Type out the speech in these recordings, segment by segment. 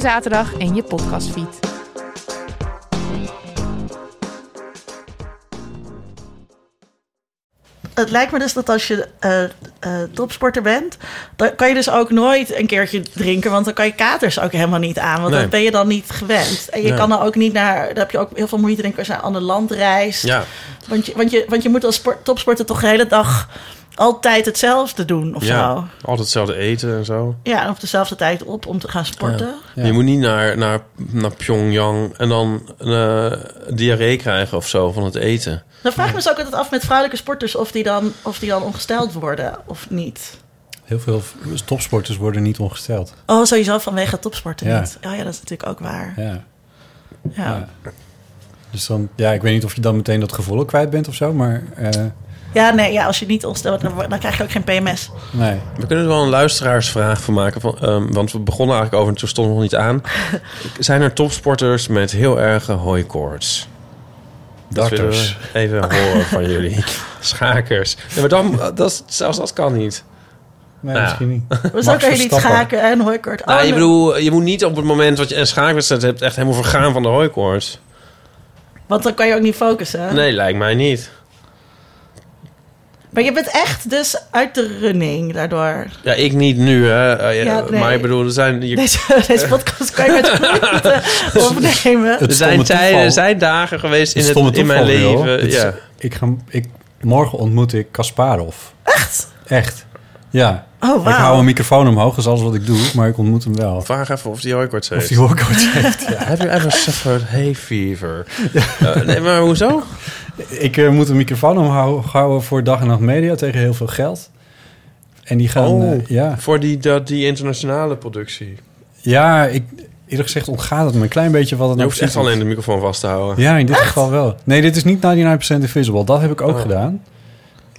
zaterdag in je podcastfeed. Het lijkt me dus dat als je eh, eh, topsporter bent, dan kan je dus ook nooit een keertje drinken, want dan kan je katers ook helemaal niet aan, want Nee. dat ben je dan niet gewend. En je Nee. kan dan ook niet naar, daar heb je ook heel veel moeite denk ik als je naar een ander land reist. Ja, Want, je, want, je, want je moet als sport, topsporter toch de hele dag altijd hetzelfde doen of ja. zo. altijd hetzelfde eten en zo. Ja, en op dezelfde tijd op om te gaan sporten. Je moet niet naar, naar, naar Pyongyang en dan uh, diarree krijgen of zo van het eten. Dan vraag ik me dus ook altijd af met vrouwelijke sporters of die dan, of die dan ongesteld worden of niet. Heel veel topsporters worden niet ongesteld. Oh, sowieso vanwege topsporten Ja. niet. Oh ja, dat is natuurlijk ook waar. Ja. Ja. ja. Dus dan, ja, ik weet niet of je dan meteen dat gevoel kwijt bent of zo, maar eh, Ja, nee, ja, als je niet ongesteld wordt, dan, dan krijg je ook geen PMS. nee. We kunnen er wel een luisteraarsvraag van maken. Van, ehm, want we begonnen eigenlijk over en toen stond nog niet aan. Zijn er topsporters met heel erge hooikoorts? Dat Darters. we even horen van jullie. Schakers. Ja, maar dan, dat, is- zelfs dat kan niet. Nee, Nou. misschien niet. Maar zo Max kan je niet schaken en hooikoord. Oh, nou, je, nee. bedoel, je moet niet op het moment dat je een schaakwedstrijd hebt... echt helemaal vergaan van de hooikoorts. Want dan kan je ook niet focussen. Nee, lijkt mij niet. Maar je bent echt dus uit de running daardoor. Ja, ik niet nu, hè. Eh, ja, Ja, nee. Maar ik bedoel, er zijn... Je, Deze, deze podcast kan je met moeite opnemen. Er zijn, tijden, er zijn dagen geweest in, Het in mijn joh. leven. Is- Ja. ik ga, ik, morgen ontmoet ik Kasparov. Echt? Echt. Ja. Oh, Ik hou een microfoon omhoog, dat is alles wat ik doe, maar ik ontmoet hem wel. Vraag even of die hooikoorts heeft. Of die hooikoorts heeft. Ja. Have you ever suffered hay fever? Eh, nee, maar hoezo? Ik eh, moet een microfoon omhoog houden voor Dag en Nacht Media tegen heel veel geld. En die gaan, Oh. eh, ja. Voor die, dat, die internationale productie. Ja, ik, eerlijk gezegd ontgaat het me een klein beetje wat het Je nou hoeft echt precies alleen de microfoon vast te houden. Ja, in dit geval wel. Nee, dit is niet 99% Invisible. Dat heb ik ook Oh. gedaan.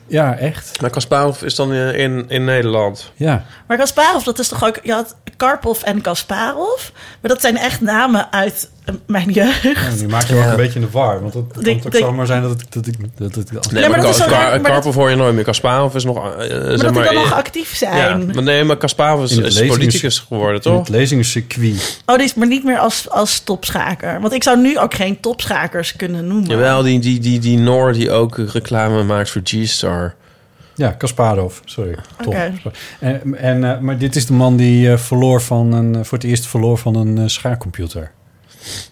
Ja, echt. Maar Kasparov is dan in, in, in Nederland. Ja. Maar Kasparov, dat is toch ook... Je had Karpov en Kasparov. Maar dat zijn echt namen uit eh, mijn jeugd. Ja, nu maak je me ook een beetje in de war. Want het kan toch zomaar zijn dat ik... Dat ik dat het, Nee, maar maar, dat is dat- Karpov hoor je nooit meer. Kasparov is nog... eh, Maar zeg dat die dan eh, nog actief Ja, zijn. maar nee, maar Kasparov is, In politicus geworden, in toch? het lezingencircuit. Oh, die is maar niet meer als, als topschaker. Want ik zou nu ook geen topschakers kunnen noemen. Jawel, die, die, die, die Noor die ook reclame maakt voor G-Star. Ja, Kasparov. Sorry. Top. Oké. En, en, eh, maar dit is de man die eh, verloor van een, eh, voor het eerst verloor van een schaakcomputer.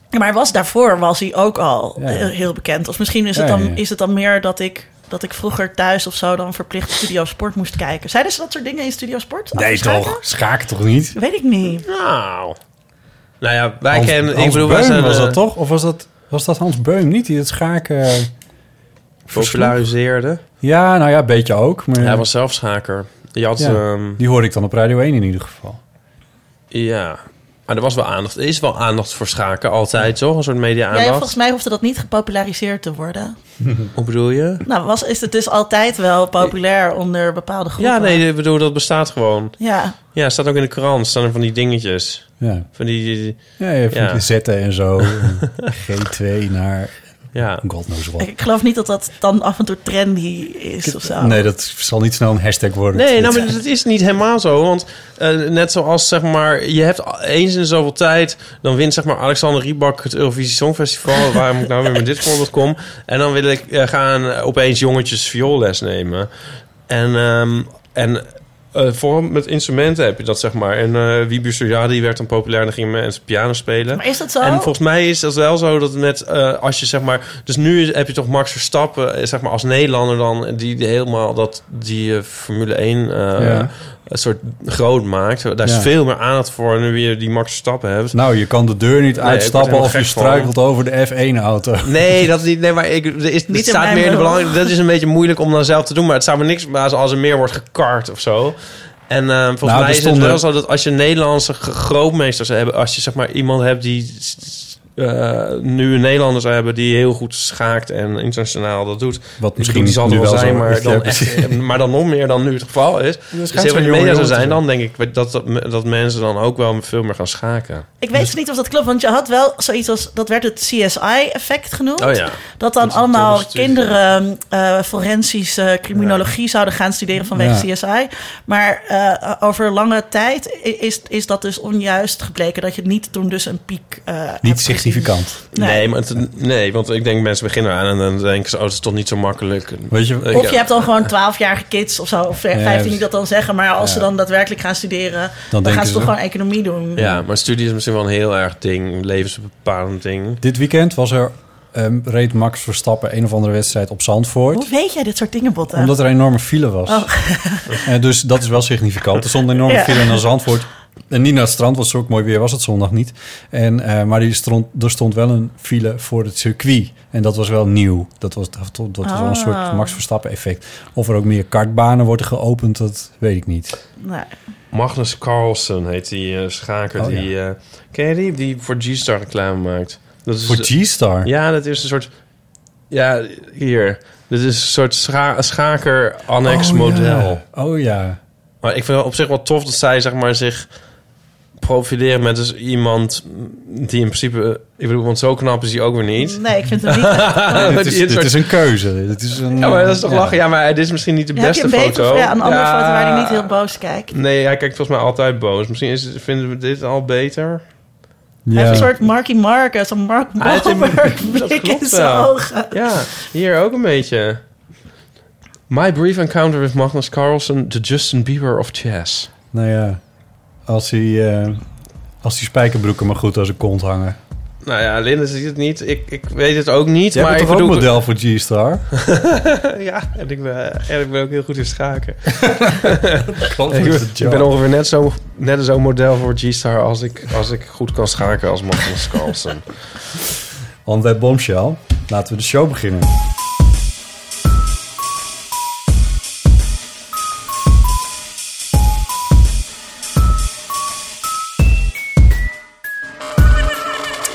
Ja, Maar hij was daarvoor was hij ook al Ja. heel, bekend. Of misschien is het, dan, ja, ja. is het dan meer dat ik, dat ik vroeger thuis of zo dan verplicht Studio Sport moest kijken. Zeiden ze dat soort dingen in Studio Sport? Nee, toch? Schaken toch niet? Weet ik niet. Nou... Nou ja, wij Hans, kennen... Hans ik bedoel, Beum was dat toch? Of was dat, was dat Hans Beum niet die het schaken... versloeg? populariseerde. Ja, nou ja, een beetje ook. Maar Hij was zelf schaker. Je had... Ja. ehm, Die hoorde ik dan op Radio 1 in ieder geval. Ja, maar er was wel aandacht. Er is wel aandacht voor schaken, altijd, toch? Een soort media-aandacht. ja, volgens mij hoefde dat niet gepopulariseerd te worden. Hoe bedoel je? Nou, was, is het dus altijd wel populair onder bepaalde groepen? Ja, nee, ik bedoel, dat bestaat gewoon. Ja, Ja, staat ook in de krant. Staan er van die dingetjes. Ja, Van die... die- ja je hebt Ja. zetten en zo. En G2 naar ja. God knows what. ik, geloof niet dat dat dan af en toe trendy is of zo. Nee, dat zal niet snel een hashtag worden. Nee, nou, maar het is niet helemaal zo. Want eh, net zoals, zeg maar, je hebt eens in zoveel tijd... dan wint, zeg maar, Alexander Riebak het Eurovisie Songfestival. Waarom ik nou weer met dit voorbeeld kom. En dan wil ik eh, gaan opeens jongetjes vioolles nemen. En, ehm, en eh, vooral met instrumenten heb je dat, zeg maar. En eh Wiebe ja, die werd dan populair en dan gingen mensen piano spelen. Maar is dat zo? En volgens mij is dat wel zo dat met eh, als je zeg maar. Dus nu is- heb je toch Max Verstappen, eh, zeg maar als Nederlander dan, die, die helemaal dat die eh, Formule 1 eh, Ja. een soort groot maakt. Daar is Ja. veel meer aandacht voor nu je die Max Verstappen hebt. Nou, je kan de deur niet uitstappen of je van. struikelt over de F1-auto. Nee, dat niet. Nee, maar ik, er is, Niet het staat meer in de belang. Dat is een beetje moeilijk om dan zelf te doen. Maar het zou me niks verbazen als er meer wordt gekart of zo. En eh, volgens Nou, mij is het wel zo dat als je Nederlandse grootmeesters hebt, als je zeg maar iemand hebt die eh, nu een Nederlander zou hebben die heel goed schaakt en internationaal dat doet. Wat misschien zal nu wel zijn, maar. Ja, dan, echt, maar dan nog meer dan nu het geval is. Dus heel de media zou zijn, dan denk ik dat, dat, dat mensen dan ook wel veel meer gaan schaken. Ik weet niet of dat klopt, want je had wel zoiets als... Dat werd het CSI-effect genoemd. Oh ja. Dat dan Dat allemaal studie. kinderen eh forensische criminologie zouden gaan studeren vanwege Ja. CSI. Maar eh, over lange tijd is, is dat dus onjuist gebleken. Dat je niet toen dus een piek eh hebt Niet gezien. Significant. Nee. Nee, maar het- nee, want ik denk mensen beginnen aan en dan denken ze, oh, het is toch niet zo makkelijk. Weet je, Of je hebt dan gewoon 12-jarige kids of zo, of 15 dus- die dat dan zeggen. Maar als Ja. ze dan daadwerkelijk gaan studeren, dan, gaan ze ze- toch gewoon economie doen. Ja, maar studie is misschien wel een heel erg ding, een levensbepalend ding. dit weekend was er, ehm, reed Max Verstappen een of andere wedstrijd op Zandvoort. Hoe weet jij dit soort dingen, Botte? Omdat er een enorme file was. Oh. En dus dat is wel significant. Er stond een enorme Ja. file naar Zandvoort. En niet naar het strand, want zo ook mooi weer was het zondag niet. En, eh, maar die stond, er stond wel een file voor het circuit. En dat was wel nieuw. Dat was, dat, dat was wel een soort Ah. Max Verstappen effect. Of er ook meer kartbanen worden geopend, dat weet ik niet. Nee. Magnus Carlsen heet die eh, schaker Oh, ja. die... eh, ken je die? Die voor G-Star reclame maakt. Dat is, Voor G-Star? Ja, dat is een soort... Ja, hier. Dit is een soort scha schaker annex Oh, model. Ja. Oh ja. Maar ik vind het op zich wel tof dat zij zeg maar zich profileren met dus iemand die in principe... Ik bedoel, want zo knap is hij ook weer niet. nee, ik vind het niet. dit, is, is een keuze. Dit is een, Ja, maar dat is toch lachen? Ja, maar dit is misschien niet de Heb je beste foto. ja, een andere Ja. foto waar hij niet heel boos kijkt? Nee, hij kijkt volgens mij altijd boos. Misschien is het, vinden we dit al beter. Hij Ja. heeft een soort Marky Marcus, een Mark Hij Wahlberg dat blik in zijn ogen. Ja, hier ook een beetje. My brief encounter with Magnus Carlsen, the Justin Bieber of chess. Nou ja, als die, eh, als die spijkerbroeken maar goed aan zijn kont hangen. Nou ja, Linde ziet het niet. Ik, ik weet het ook niet. Jij maar bent ik toch ook bedoel- model voor G-Star? ja, en ik, ben, en ik ben ook heel goed in schaken. Klopt, ik, ben- ik ongeveer net zo, net zo'n model voor G-Star als ik, als ik goed kan schaken als Magnus Carlsen. On that bombshell, laten we de show beginnen.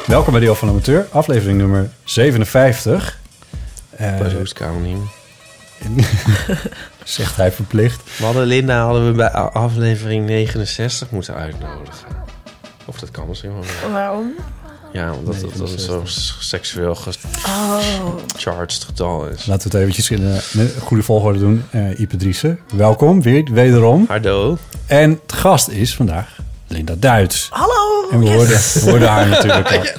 Welkom bij de van Amateur, aflevering nummer 57. Eh, Bij de hoestkoning. zegt hij verplicht. We hadden Linda hadden we bij aflevering 69 moeten uitnodigen. Of dat kan misschien wel. niet. Waarom? Ja, omdat dat, dat een zo seksueel Oh, gecharged getal is. Laten we het eventjes in de, in de goede volgorde doen. Eh Ipe Driessen, welkom weer, wederom. Hardo. En het gast is vandaag Linda Duits. hallo! En we Yes. hoorden, we hoorden haar natuurlijk al.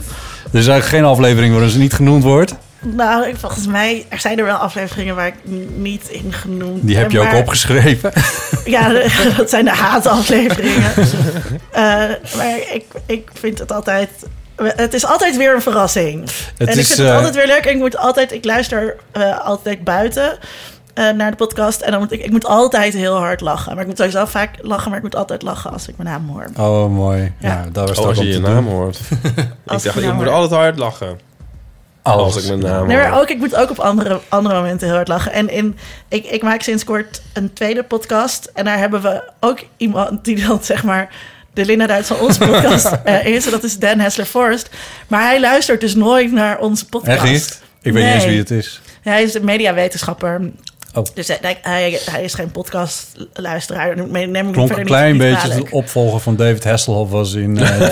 Er is eigenlijk geen aflevering waarin ze niet genoemd wordt. Nou, ik- volgens mij er zijn er wel afleveringen waar ik niet in genoemd Die heb je ook opgeschreven. Ja, dat zijn de haatafleveringen. Eh maar ik, ik vind het altijd... Het is altijd weer een verrassing. Het en ik is, vind het eh, altijd weer leuk. En ik moet altijd... Ik luister eh, altijd buiten eh, naar de podcast. En dan moet ik, ik moet altijd heel hard lachen. Maar ik moet sowieso vaak lachen. Maar ik moet altijd lachen als ik mijn naam hoor. Oh, mooi. Ja, Ja. daar was Oh, als je je naam doen. hoort. ik dacht, ik naam moet altijd hard lachen. Als, Als ik mijn naam Nee, hoor. maar ook, ik moet ook op andere, andere momenten heel hard lachen. En in, ik, ik maak sinds kort een tweede podcast. En daar hebben we ook iemand die dan zeg maar de Linda Duits van onze podcast eh, is. Dat is Dan Hessler Forrest. Maar hij luistert dus nooit naar onze podcast. Echt niet? Ik weet niet eens wie het is. Hij is een mediawetenschapper. Oh. Dus hij, hij, hij is geen podcastluisteraar. Neem ik Klonk verder een klein niet beetje de opvolger van David Hasselhoff was in, eh,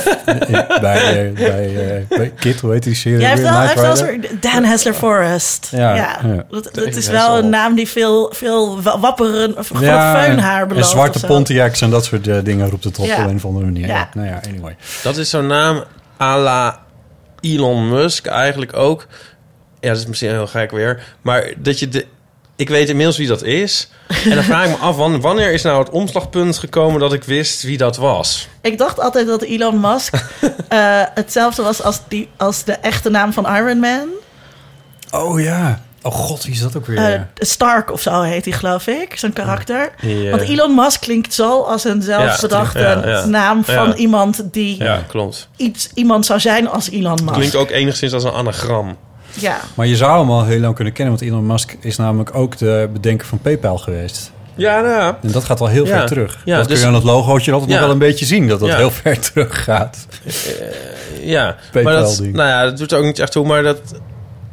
in- bij, eh, bij, eh, bij Kid, hoe heet die serie? Ja, hij heeft wel, een soort Dan Hessler Forrest. Ja, Ja, ja. Dat, is wel een naam die veel, veel wa- wapperen, of groot feunhaar en belooft. zwarte of zo. Pontiacs en dat soort eh, dingen roept het op Ja. op een of andere manier. Ja. Ja. Nou ja, anyway. Dat is zo'n naam à la Elon Musk eigenlijk ook. Ja, dat is misschien heel gek weer. Maar dat je de ik weet inmiddels wie dat is. En dan vraag ik me af, wan- wanneer is nou het omslagpunt gekomen dat ik wist wie dat was? Ik dacht altijd dat Elon Musk eh, hetzelfde was als, die, als de echte naam van Iron Man. Oh ja. Oh god, wie is dat ook weer? Eh, Stark of zo heet hij, geloof ik, zo'n karakter. Want Elon Musk klinkt zo als een zelfbedachte Ja, ja. naam van Ja. iemand die Ja, klopt. iets, iemand zou zijn als Elon Musk. Klinkt ook enigszins als een anagram. Ja. Maar je zou hem al heel lang kunnen kennen, want Elon Musk is namelijk ook de bedenker van PayPal geweest. Ja, nou ja. En dat gaat al heel Ja. ver terug. Ja, dat dus- kun je aan het logootje altijd Ja. nog wel een beetje zien, dat dat Ja. heel ver terug gaat. Ja, maar PayPal dat, ding. nou ja, dat doet er ook niet echt toe. Maar dat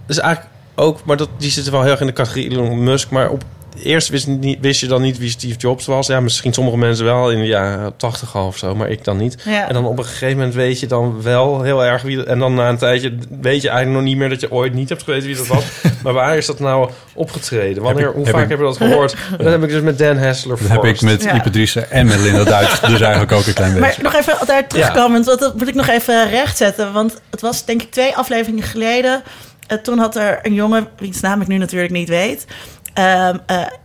is eigenlijk ook... Maar dat, die zit wel heel erg in de categorie Elon Musk. Maar op eerst wist, niet, wist je dan niet wie Steve Jobs was. Ja, misschien sommige mensen wel in de jaren tachtig al of zo. Maar ik dan niet. Ja. En dan op een gegeven moment weet je dan wel heel erg wie... En dan na een tijdje weet je eigenlijk nog niet meer... dat je ooit niet hebt geweten wie dat was. maar waar is dat nou opgetreden? Wanneer, ik- hoe heb vaak ik- heb je dat gehoord? Dat heb ik dus met Dan Hessler Dat heb ik met Ja. Ipe Driessen en met Linda Duits dus eigenlijk ook een klein beetje. Maar nog even daar terugkomend, want dat moet ik nog even rechtzetten. Want het was denk ik twee afleveringen geleden. Eh, toen had er een jongen, wiens naam ik nu natuurlijk niet weet... eh,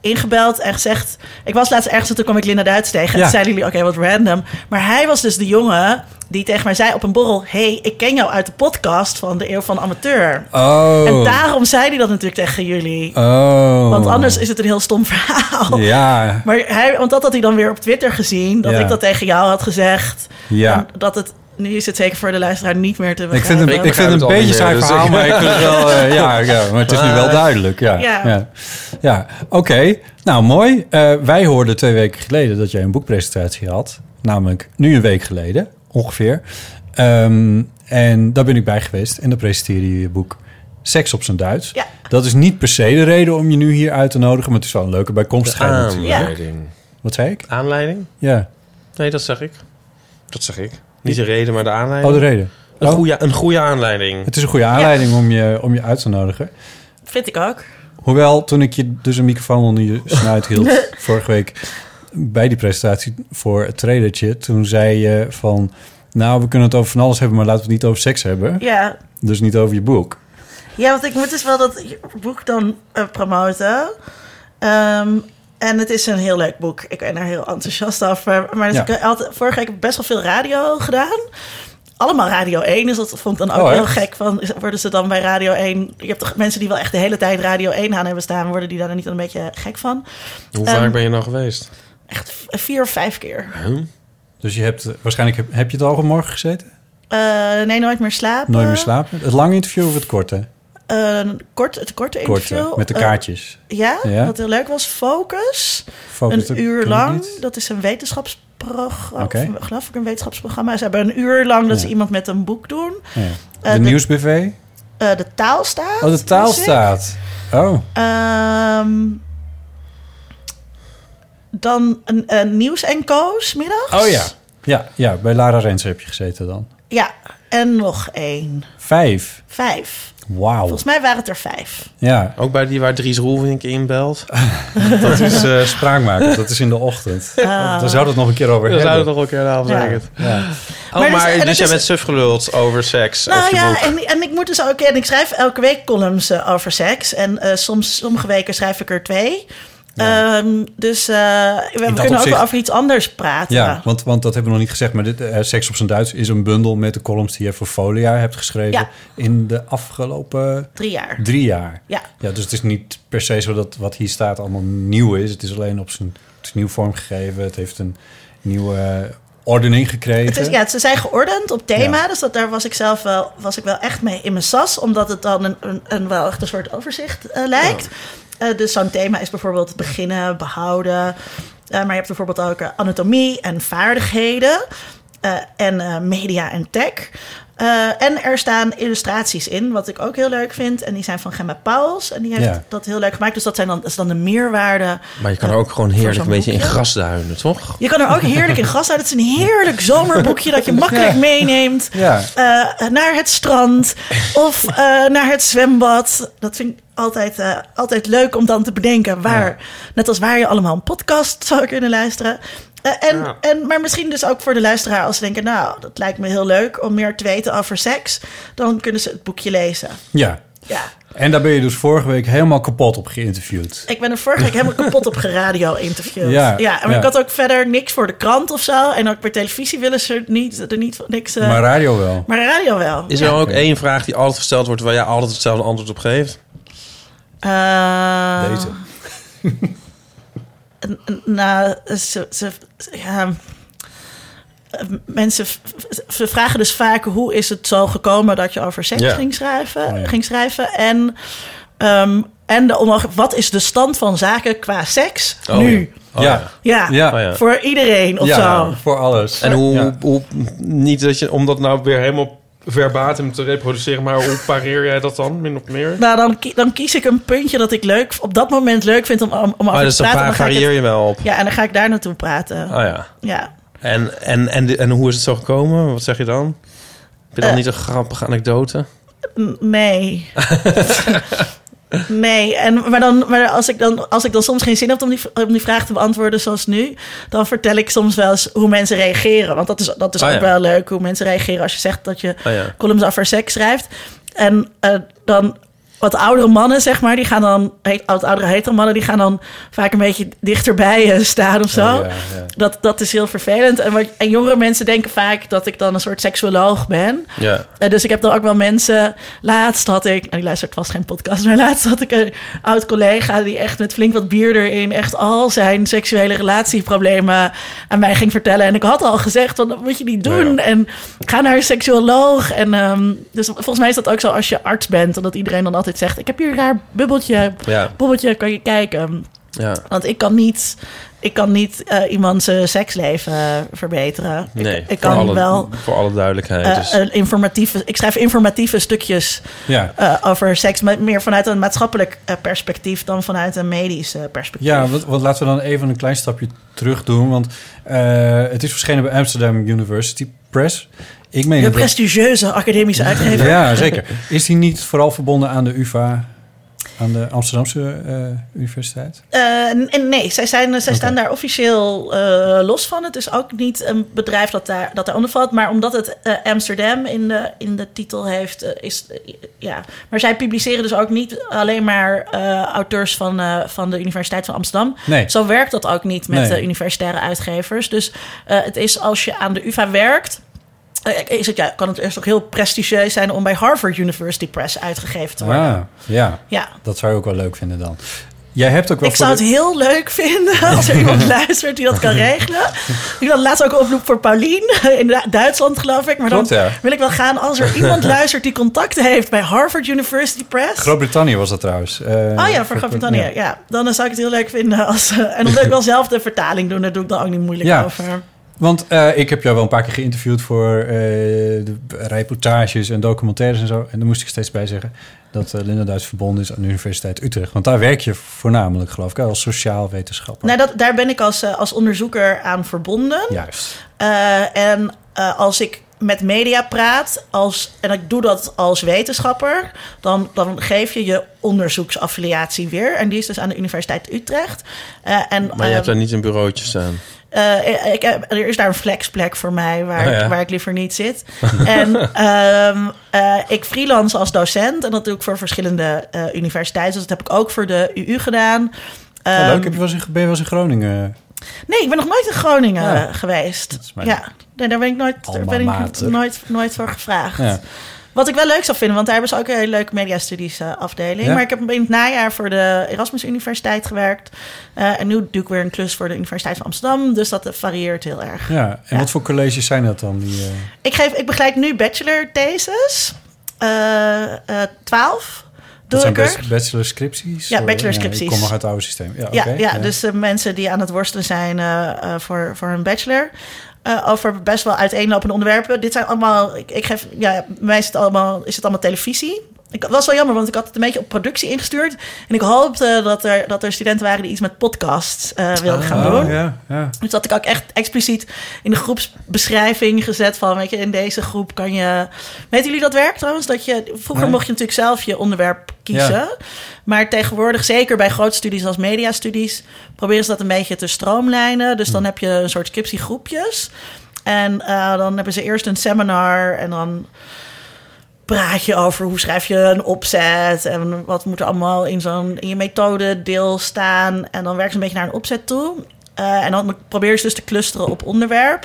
ingebeld en gezegd... Ik was laatst ergens en toen kwam ik Linda Duits tegen. En Ja. zeiden jullie, oké, wat random. Maar hij was dus de jongen die tegen mij zei op een borrel... hey, ik ken jou uit de podcast van de Eeuw van Amateur. Oh. En daarom zei hij dat natuurlijk tegen jullie. Oh. Want anders is het een heel stom verhaal. Ja. Maar hij, want dat had hij dan weer op Twitter gezien. Dat Ja. ik dat tegen jou had gezegd. Ja. En dat het, nu is het zeker voor de luisteraar niet meer te Ik begrijpen. vind het, ik vind het een beetje saai dus verhaal, ik- maar ik vind het wel... eh, ja, ja, maar het is nu wel duidelijk. Ja, Ja. ja. ja. oké. Nou, mooi. Eh, wij hoorden twee weken geleden dat jij een boekpresentatie had. Namelijk nu een week geleden, ongeveer. Ehm, en daar ben ik bij geweest. En dan presenteerde je je boek Seks op zijn Duits. Ja. Dat is niet per se de reden om je nu hier uit te nodigen... maar het is wel een leuke bijkomstigheid natuurlijk. Aanleiding. Wat zei ik? Aanleiding? Ja. Nee, dat zeg ik. Dat zeg ik. Niet de reden, maar de aanleiding. Oh, de reden. Een, Oh, goede, een goede aanleiding. het is een goede aanleiding om, je, om je uit te nodigen. Vind ik ook. Hoewel, toen ik je dus een microfoon onder je snuit hield vorige week bij die presentatie voor het trailertje, toen zei je van, nou, we kunnen het over van alles hebben, maar laten we het niet over seks hebben. Ja. Dus niet over je boek. ja, want ik moet dus wel dat boek dan eh, promoten. Ehm, en het is een heel leuk boek. Ik ben er heel enthousiast over. Maar dus Ja. ik vorige week heb ik best wel veel radio gedaan. Allemaal Radio 1, dus dat vond ik dan ook Oh, heel gek. Van, worden ze dan bij Radio 1... Je hebt toch mensen die wel echt de hele tijd Radio 1 aan hebben staan... worden die daar dan niet een beetje gek van? Hoe Ehm, vaak ben je nou geweest? Echt vier of vijf keer. Huh? Dus je hebt, waarschijnlijk heb, heb je het al vanmorgen gezeten? Eh, nee, nooit meer slapen. Nooit meer slapen? Het lange interview of het korte? Kort, het korte interview. Korte, met de kaartjes. ja, Ja. wat heel leuk was. Focus. Een uur lang. Dat is een wetenschapsprogramma. Of, Geloof ik, een wetenschapsprogramma. Ze hebben een uur lang dat Ja. ze iemand met een boek doen. Ja. Eh, De de- nieuwsbv? Eh, de taal staat. Oh, de taal las ik. staat. Oh, Ehm, dan een, een nieuws en koos middags. oh ja. ja. Ja, bij Lara Rens heb je gezeten dan. Ja, en nog één. Vijf. Vijf. Wauw. Volgens mij waren het er vijf. Ja, Ook bij die waar Dries Roelvink inbelt. dat is eh spraakmakend. Dat is in de ochtend. Daar zou het nog een keer over We hebben. zouden toch een keer avond Ja. zeggen. Ja. Oh, Maar maar, dus- dus, het jij bent suf geluld over seks Nou of je ja, boek. en, en ik moet dus ook... En ik schrijf elke week columns eh, over seks. En eh, soms, sommige weken schrijf ik er twee. Ehm, dus eh, we, we kunnen opzicht- ook over iets anders praten. Ja, want, want dat hebben we nog niet gezegd. Maar dit, eh, Seks op zijn Duits is een bundel met de columns die je voor Folia hebt geschreven. Ja. In de afgelopen Drie jaar. drie jaar. Ja. Ja, dus het is niet per se zo dat wat hier staat allemaal nieuw is. Het is alleen op zijn, het is nieuw vormgegeven. Het heeft een nieuwe ordening gekregen. Het is, ja, ze zijn geordend op thema. Ja. Dus dat, daar was ik zelf wel, was ik wel echt mee in mijn sas. Omdat het dan een, een, een wel echt een soort overzicht eh, lijkt. Eh, dus zo'n thema is bijvoorbeeld beginnen, behouden. Eh, maar je hebt bijvoorbeeld ook eh, anatomie en vaardigheden. Eh, en eh, media en tech. Eh, en er staan illustraties in, wat ik ook heel leuk vind. En die zijn van Gemma Pauls. En die heeft Ja. dat heel leuk gemaakt. Dus dat, zijn dan, dat is dan de meerwaarde. Maar je kan er ook gewoon heerlijk een beetje in boekje. grasduinen, toch? Je kan er ook heerlijk in gas uit. Het is een heerlijk zomerboekje dat je makkelijk meeneemt. Ja. naar het strand of naar het zwembad. Dat vind ik altijd, altijd leuk om dan te bedenken waar, net als waar je allemaal een podcast zou kunnen luisteren. Eh, en, Ja. en, maar misschien dus ook voor de luisteraar als ze denken, nou, dat lijkt me heel leuk om meer te weten over seks. Dan kunnen ze het boekje lezen. Ja. Ja. En daar ben je dus vorige week helemaal kapot op geïnterviewd. Ik ben er vorige week helemaal kapot op geradio interviewd. Ja, ja, maar ja. ik had ook verder niks voor de krant of zo. En ook bij televisie willen ze er niet, er niet niks... eh, maar radio wel. maar radio wel. Is er ook één vraag die altijd gesteld wordt... waar jij altijd hetzelfde antwoord op geeft? Eh, Deze. n- n- Nou, ze, ze, ja, mensen ze vragen dus vaak hoe is het zo gekomen dat je over seks Ja. ging, schrijven, Oh ja. ging schrijven. En, ehm, en de onmogelijk, wat is de stand van zaken qua seks Oh, nu? Oh, Ja. Ja, Ja. Oh, ja. voor iedereen of ja, zo. voor alles. En hoe, Ja. hoe... Niet dat je... Om dat nou weer helemaal verbatim te reproduceren... maar hoe pareer jij dat dan, min of meer? Nou, dan, dan kies ik een puntje dat ik leuk, op dat moment leuk vind om, om, Oh, dus te dan praten. ik varieer het- je wel op. ja, en dan ga ik daar naartoe praten. Oh ja. Ja. En, en, en, en hoe is het zo gekomen? Wat zeg je dan? Heb je dan Eh. niet een grappige anekdote? Nee. nee, en, maar, dan, maar als, ik dan, als ik dan soms geen zin heb om die, om die vraag te beantwoorden zoals nu... dan vertel ik soms wel eens hoe mensen reageren. Want dat is, dat is Oh ook ja. wel leuk, hoe mensen reageren als je zegt dat je Oh ja. columns over seks schrijft. En eh, dan wat oudere mannen, zeg maar, die gaan dan... he- Oud, oudere hetero mannen, die gaan dan vaak een beetje dichterbij je staan of zo. Ja, ja. Dat, dat is heel vervelend. En, wat, en jongere mensen denken vaak dat ik dan een soort seksuoloog ben. Ja. Eh, dus ik heb dan ook wel mensen. Laatst had ik, nou, die luistert vast geen podcast, maar laatst had ik een oud collega die echt met flink wat bier erin echt al zijn seksuele relatieproblemen aan mij ging vertellen. En ik had al gezegd, van, dat moet je niet doen. Ja. En ga naar een seksuoloog. En ehm, dus volgens mij is dat ook zo als je arts bent, omdat iedereen dan altijd zegt: Ik heb hier een raar bubbeltje. Ja. Bubbeltje, kan je kijken. Ja. Want ik kan niet. Ik kan niet eh, iemands eh, seksleven verbeteren. Nee, ik, kan alle, wel voor alle duidelijkheid. eh, dus. een informatieve, ik schrijf informatieve stukjes Ja. eh, over seks, maar meer vanuit een maatschappelijk eh, perspectief dan vanuit een medisch eh, perspectief. Ja, want, want laten we dan even een klein stapje terug doen. Want eh, het is verschenen bij Amsterdam University Press. Ik meen de prestigieuze academische uitgever. Ja, zeker. Is die niet vooral verbonden aan de UvA, aan de Amsterdamse eh, Universiteit? N- nee, zij, zijn, zij staan daar officieel eh, los van. Het is ook niet een bedrijf dat daar, dat daaronder valt. Maar omdat het Amsterdam in de, in de titel heeft, is... ja. Maar zij publiceren dus ook niet alleen maar auteurs van, van de Universiteit van Amsterdam. Nee. Zo werkt dat ook niet met Nee. de universitaire uitgevers. Dus het is als je aan de UvA werkt... eh, Is het, ja, kan het eerst ook heel prestigieus zijn om bij Harvard University Press uitgegeven te worden. Ah, ja. Ja, Dat zou je ook wel leuk vinden dan. Jij hebt ook wel ik zou de- het heel leuk vinden als er iemand luistert die dat kan regelen. Ik had laatst ook een oproep voor Paulien in Du- Duitsland, geloof ik. Maar dan ja. wil ik wel gaan als er iemand luistert die contacten heeft bij Harvard University Press. Groot-Brittannië was dat trouwens. Eh, Oh ja, voor Groot-Brittannië. Ja. dan zou ik het heel leuk vinden. Als, eh, en dan wil ik wel zelf de vertaling doen. Daar doe ik dan ook niet moeilijk Ja. over. Want eh, ik heb jou wel een paar keer geïnterviewd voor eh, de reportages en documentaires en zo. En daar moest ik steeds bij zeggen dat eh, Linda Duits verbonden is aan de Universiteit Utrecht. Want daar werk je voornamelijk, geloof ik, als sociaal wetenschapper. Nou, dat, daar ben ik als, als onderzoeker aan verbonden. Juist. Eh, en eh, als ik met media praat, als, en ik doe dat als wetenschapper, dan, dan geef je je onderzoeksaffiliatie weer. En die is dus aan de Universiteit Utrecht. Eh, en, maar je hebt daar niet een bureautje staan. Eh, ik, heb- er is daar een flexplek voor mij waar, Oh ja. ik, waar ik liever niet zit. en ehm, eh, ik freelance als docent en dat doe ik voor verschillende eh, universiteiten. Dus dat heb ik ook voor de UU gedaan. Oh, Ehm, leuk. Heb je wel eens in, ben je wel eens in Groningen? Nee, ik ben nog nooit in Groningen Ja. eh, geweest. Dat is mijn Ja, nee, daar ben ik nooit, daar ben ik nooit, nooit voor gevraagd. Ja. Wat ik wel leuk zou vinden, want daar hebben ze ook een hele leuke mediastudies eh, afdeling. Ja. Maar ik heb in het najaar voor de Erasmus Universiteit gewerkt. Eh, en nu doe ik weer een klus voor de Universiteit van Amsterdam. Dus dat eh, varieert heel erg. Ja. En Ja. wat voor colleges zijn dat dan? Die, Ik, geef, ik begeleid nu bachelor thesis. eh eh 12 dat zijn ik bach- bachelor scripties? Ja, bachelor ik scripties. kom nog uit het oude systeem. Ja, Ja, ja, dus eh, mensen die aan het worstelen zijn voor, voor hun bachelor. Eh, over best wel uiteenlopende onderwerpen. Dit zijn allemaal, ik, ik geef, ja, bij mij is het allemaal, is het allemaal televisie. Ik, was wel jammer, want ik had het een beetje op productie ingestuurd. En ik hoopte dat er, dat er studenten waren die iets met podcasts eh, wilden gaan Oh, doen. ja, ja. Dus dat ik ook echt expliciet in de groepsbeschrijving gezet van, weet je, in deze groep kan je... Weten jullie dat werkt trouwens? Dat je, vroeger Nee. mocht je natuurlijk zelf je onderwerp kiezen. Ja. Maar tegenwoordig, zeker bij grote studies als mediastudies, proberen ze dat een beetje te stroomlijnen. Dus Hm. dan heb je een soort scriptiegroepjes. En eh, dan hebben ze eerst een seminar en dan praat je over hoe schrijf je een opzet en wat moet er allemaal in zo'n in je methode deel staan. En dan werk ze een beetje naar een opzet toe. Eh, en dan probeer je dus te clusteren op onderwerp.